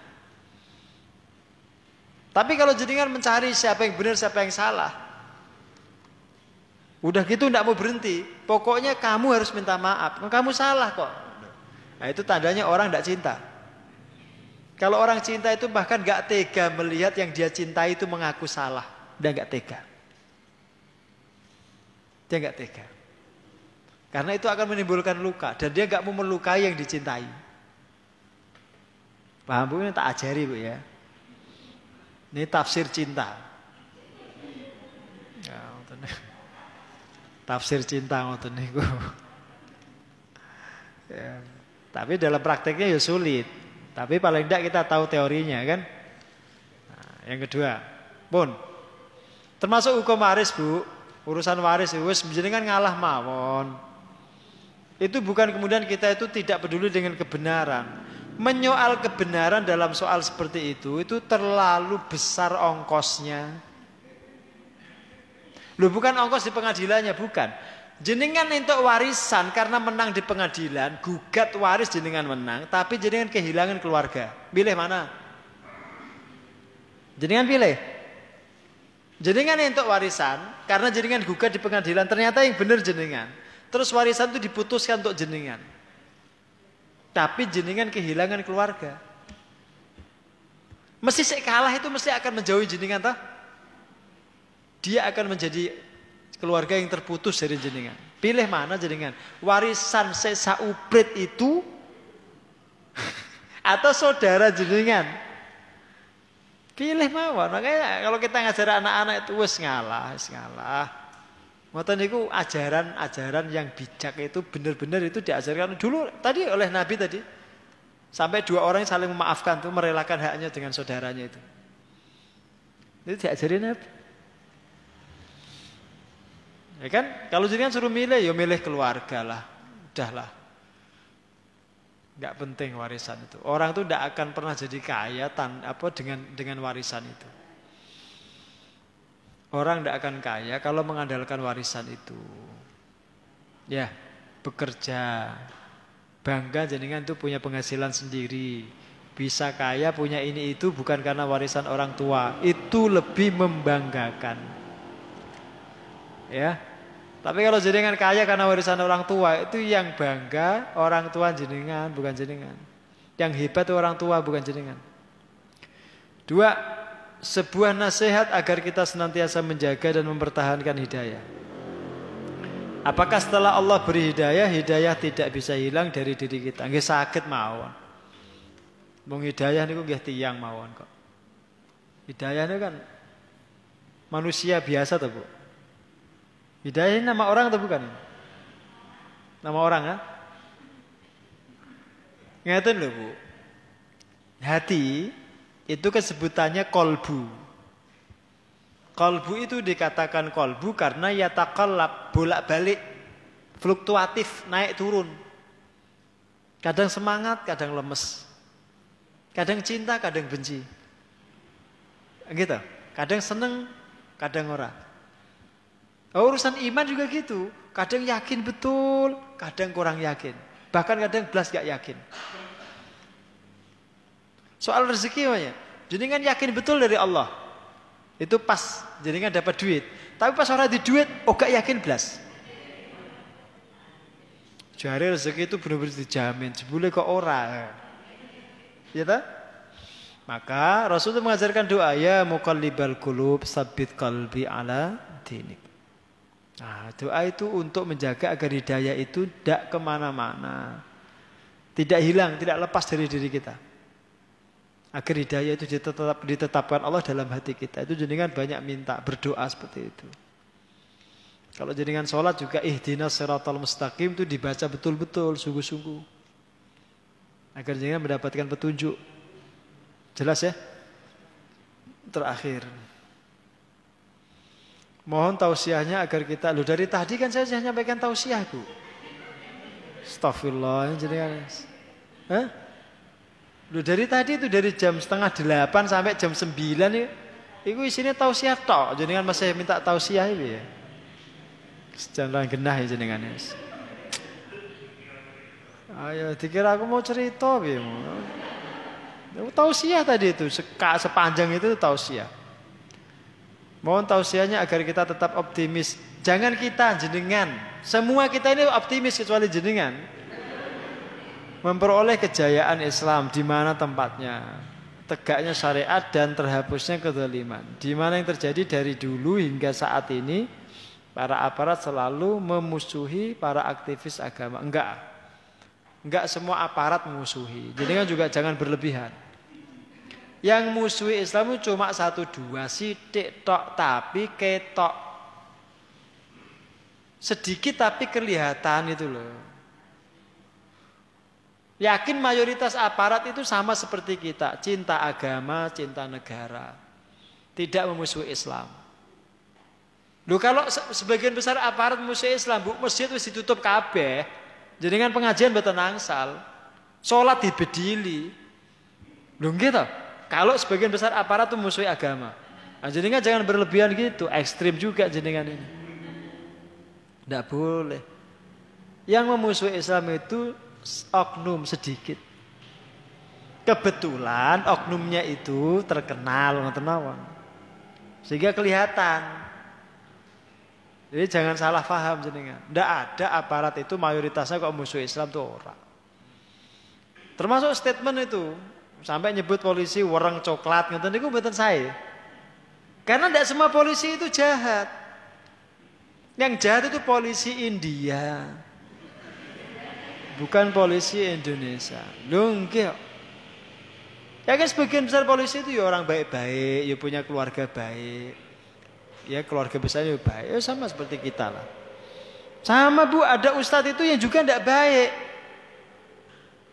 Tapi kalau jenengan mencari siapa yang benar, siapa yang salah. Udah gitu tidak mau berhenti. Pokoknya kamu harus minta maaf. Kamu salah kok. Nah itu tandanya orang tidak cinta. Kalau orang cinta itu bahkan gak tega melihat yang dia cintai itu mengaku salah. Dia gak tega. Dia gak tega. Karena itu akan menimbulkan luka. Dan dia gak mau melukai yang dicintai. Paham Bu? Ini tak ajari Bu ya. Ini tafsir cinta. Ya, tafsir cinta ngoten niku. Ya. Tapi dalam prakteknya ya sulit. Tapi paling tidak kita tahu teorinya kan. Nah, yang kedua, pun termasuk hukum waris bu, urusan waris itu kan ngalah mawon. Itu bukan kemudian kita itu tidak peduli dengan kebenaran. Menyoal kebenaran dalam soal seperti itu itu terlalu besar ongkosnya. Lu bukan ongkos di pengadilannya, bukan. Jenengan untuk warisan karena menang di pengadilan, gugat waris jenengan menang, tapi jenengan kehilangan keluarga. Pilih mana? Jenengan pilih. Jenengan untuk warisan karena jenengan gugat di pengadilan, ternyata yang benar jenengan. Terus warisan itu diputuskan untuk jenengan. Tapi jenengan kehilangan keluarga. Mesti kalah itu mesti akan menjauhi jenengan toh? Dia akan menjadi keluarga yang terputus dari jenengan. Pilih mana jenengan? Warisan sesa uprit itu atau saudara jenengan? Pilih mawon. Makanya kalau kita ngajar anak-anak itu wes ngalah, wes ngalah. Ngoten niku ajaran-ajaran yang bijak itu benar-benar itu diajarkan dulu tadi oleh Nabi tadi. Sampai dua orang saling memaafkan tuh merelakan haknya dengan saudaranya itu. Itu diajarin Nabi. Ya kan? Kalau jenengan suruh milih, ya milih keluarga lah. Udahlah. Gak penting warisan itu. Orang tuh tidak akan pernah jadi kaya tan apa dengan dengan warisan itu. Orang tidak akan kaya kalau mengandalkan warisan itu. Ya, bekerja. Bangga jenengan tuh punya penghasilan sendiri. Bisa kaya punya ini itu bukan karena warisan orang tua. Itu lebih membanggakan. Ya, tapi kalau jenengan kaya karena warisan orang tua itu yang bangga orang tua jenengan bukan jenengan. Yang hebat itu orang tua bukan jenengan. Dua, sebuah nasihat agar kita senantiasa menjaga dan mempertahankan hidayah. Apakah setelah Allah beri hidayah, hidayah tidak bisa hilang dari diri kita? Nggih sakit mawon. Mau hidayah niku nggih tiyang mawon kok. Hidayah itu kan manusia biasa tuh, Bu. Hidayah ini nama orang atau bukan? Nama orang ya? Ngeten loh bu. Hati itu kesebutannya kolbu. Kolbu itu dikatakan kolbu karena ya takalab bolak balik fluktuatif naik turun. Kadang semangat, kadang lemes. Kadang cinta, kadang benci. Gitu. Kadang seneng, kadang ora. Oh, urusan iman juga gitu. Kadang yakin betul, kadang kurang yakin. Bahkan kadang belas gak yakin. Soal rezeki ya. Jenengan yakin betul dari Allah. Itu pas jenengan dapat duit. Tapi pas orang di duit, oh gak yakin belas. Jari rezeki itu benar-benar dijamin. Sebule kok ora. Ya tak? Maka Rasul itu mengajarkan doa ya mukallibal qulub sabit qalbi ala dinik. Nah, doa itu untuk menjaga agar hidayah itu tidak ke mana-mana. Tidak hilang, tidak lepas dari diri kita. Agar hidayah itu ditetap, ditetapkan Allah dalam hati kita. Itu jenengan banyak minta, berdoa seperti itu. Kalau jenengan sholat juga ihdinas siratal mustaqim itu dibaca betul-betul, sungguh-sungguh. Agar jenengan mendapatkan petunjuk. Jelas ya? Terakhir. Mohon tausiahnya agar kita Loh dari tadi kan saya sudah nyampaikan tausiah Bu Astagfirullah jadi kan Hah? Loh dari tadi itu dari jam setengah delapan sampai jam sembilan ya Iku isinya tausiah tok kan masih minta tausiah ini ya Jangan genah ya jenengan ya Ayo dikira aku mau cerita ya Tausiah tadi itu sepanjang itu tausiah Mohon tausiahnya agar kita tetap optimis. Jangan kita jenengan. Semua kita ini optimis kecuali jenengan. Memperoleh kejayaan Islam di mana tempatnya? Tegaknya syariat dan terhapusnya kezaliman. Di mana yang terjadi? Dari dulu hingga saat ini para aparat selalu memusuhi para aktivis agama. Enggak. Enggak semua aparat memusuhi. Jadi kan juga jangan berlebihan. Yang musuhi Islam itu cuma satu dua sidik tok tapi ketok. Sedikit tapi kelihatan itu loh Yakin mayoritas aparat itu sama seperti kita, cinta agama, cinta negara. Tidak memusuhi Islam. Lu kalau sebagian besar aparat memusuhi Islam, bu masjid harus ditutup kabeh. Kan pengajian betul nangsal. Sholat dibedili. Lu gitu. Kalau sebagian besar aparat itu memusuhi agama. Nah, jangan berlebihan gitu, ekstrim juga jenengan ini. Tidak boleh. Yang memusuhi Islam itu oknum sedikit. Kebetulan oknumnya itu terkenal ngoten mawon. Sehingga kelihatan. Jadi jangan salah paham jenengan. Tidak ada aparat itu mayoritasnya kok musuh Islam tuh orang. Termasuk statement itu sampai nyebut polisi warang coklat ngoten niku mboten saya. Karena tidak semua polisi itu jahat. Yang jahat itu polisi India. Bukan polisi Indonesia. Enggak. Ya kan sebagian besar polisi itu ya orang baik-baik, ya punya keluarga baik. Ya keluarga besarnya baik, ya sama seperti kita lah. Sama bu, ada ustadz itu yang juga tidak baik.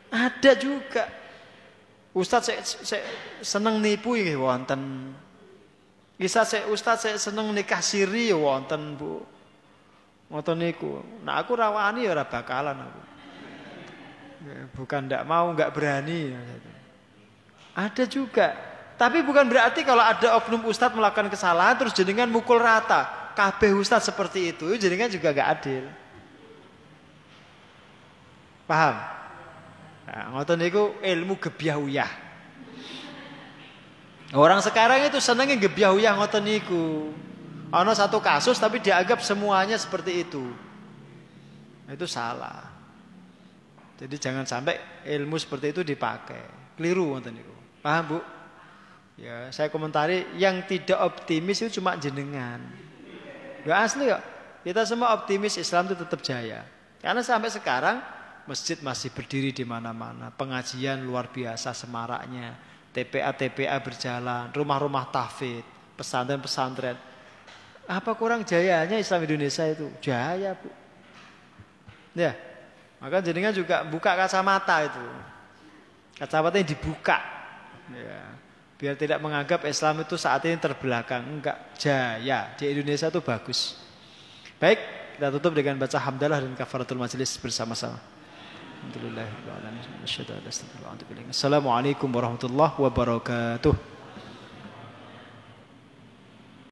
Ada juga. Ustadz saya, saya seneng nipu ya wonten. Bisa saya ustadz saya seneng nikah siri ya wonten bu. Ngoten niku. Nah aku rawani ya bakalan aku. Bukan tidak mau, nggak berani. Ada juga. Tapi bukan berarti kalau ada oknum ustadz melakukan kesalahan terus jenengan mukul rata. Kabeh ustadz seperti itu, jenengan juga nggak adil. Paham? Nah, ngoten niku ilmu gebyahuyah. Orang sekarang itu senengnya gebyahuyah ngoten niku. Ono satu kasus tapi dianggap semuanya seperti itu. Itu salah. Jadi jangan sampai ilmu seperti itu dipakai. Keliru wonten niku. Paham, Bu? Ya, saya komentari yang tidak optimis itu cuma jenengan. Ya asli kok. Kita semua optimis Islam itu tetap jaya. Karena sampai sekarang masjid masih berdiri di mana-mana. Pengajian luar biasa semaraknya. TPA TPA berjalan, rumah-rumah tahfidz, pesantren-pesantren. Apa kurang jayanya Islam Indonesia itu? Jaya, Bu. Ya, maka jenengan juga buka kacamata itu. Kacamata yang dibuka. Ya. Biar tidak menganggap Islam itu saat ini terbelakang. Enggak, jaya. Di Indonesia itu bagus. Baik, kita tutup dengan baca hamdalah dan kafaratul majelis bersama-sama. Assalamualaikum warahmatullahi wabarakatuh.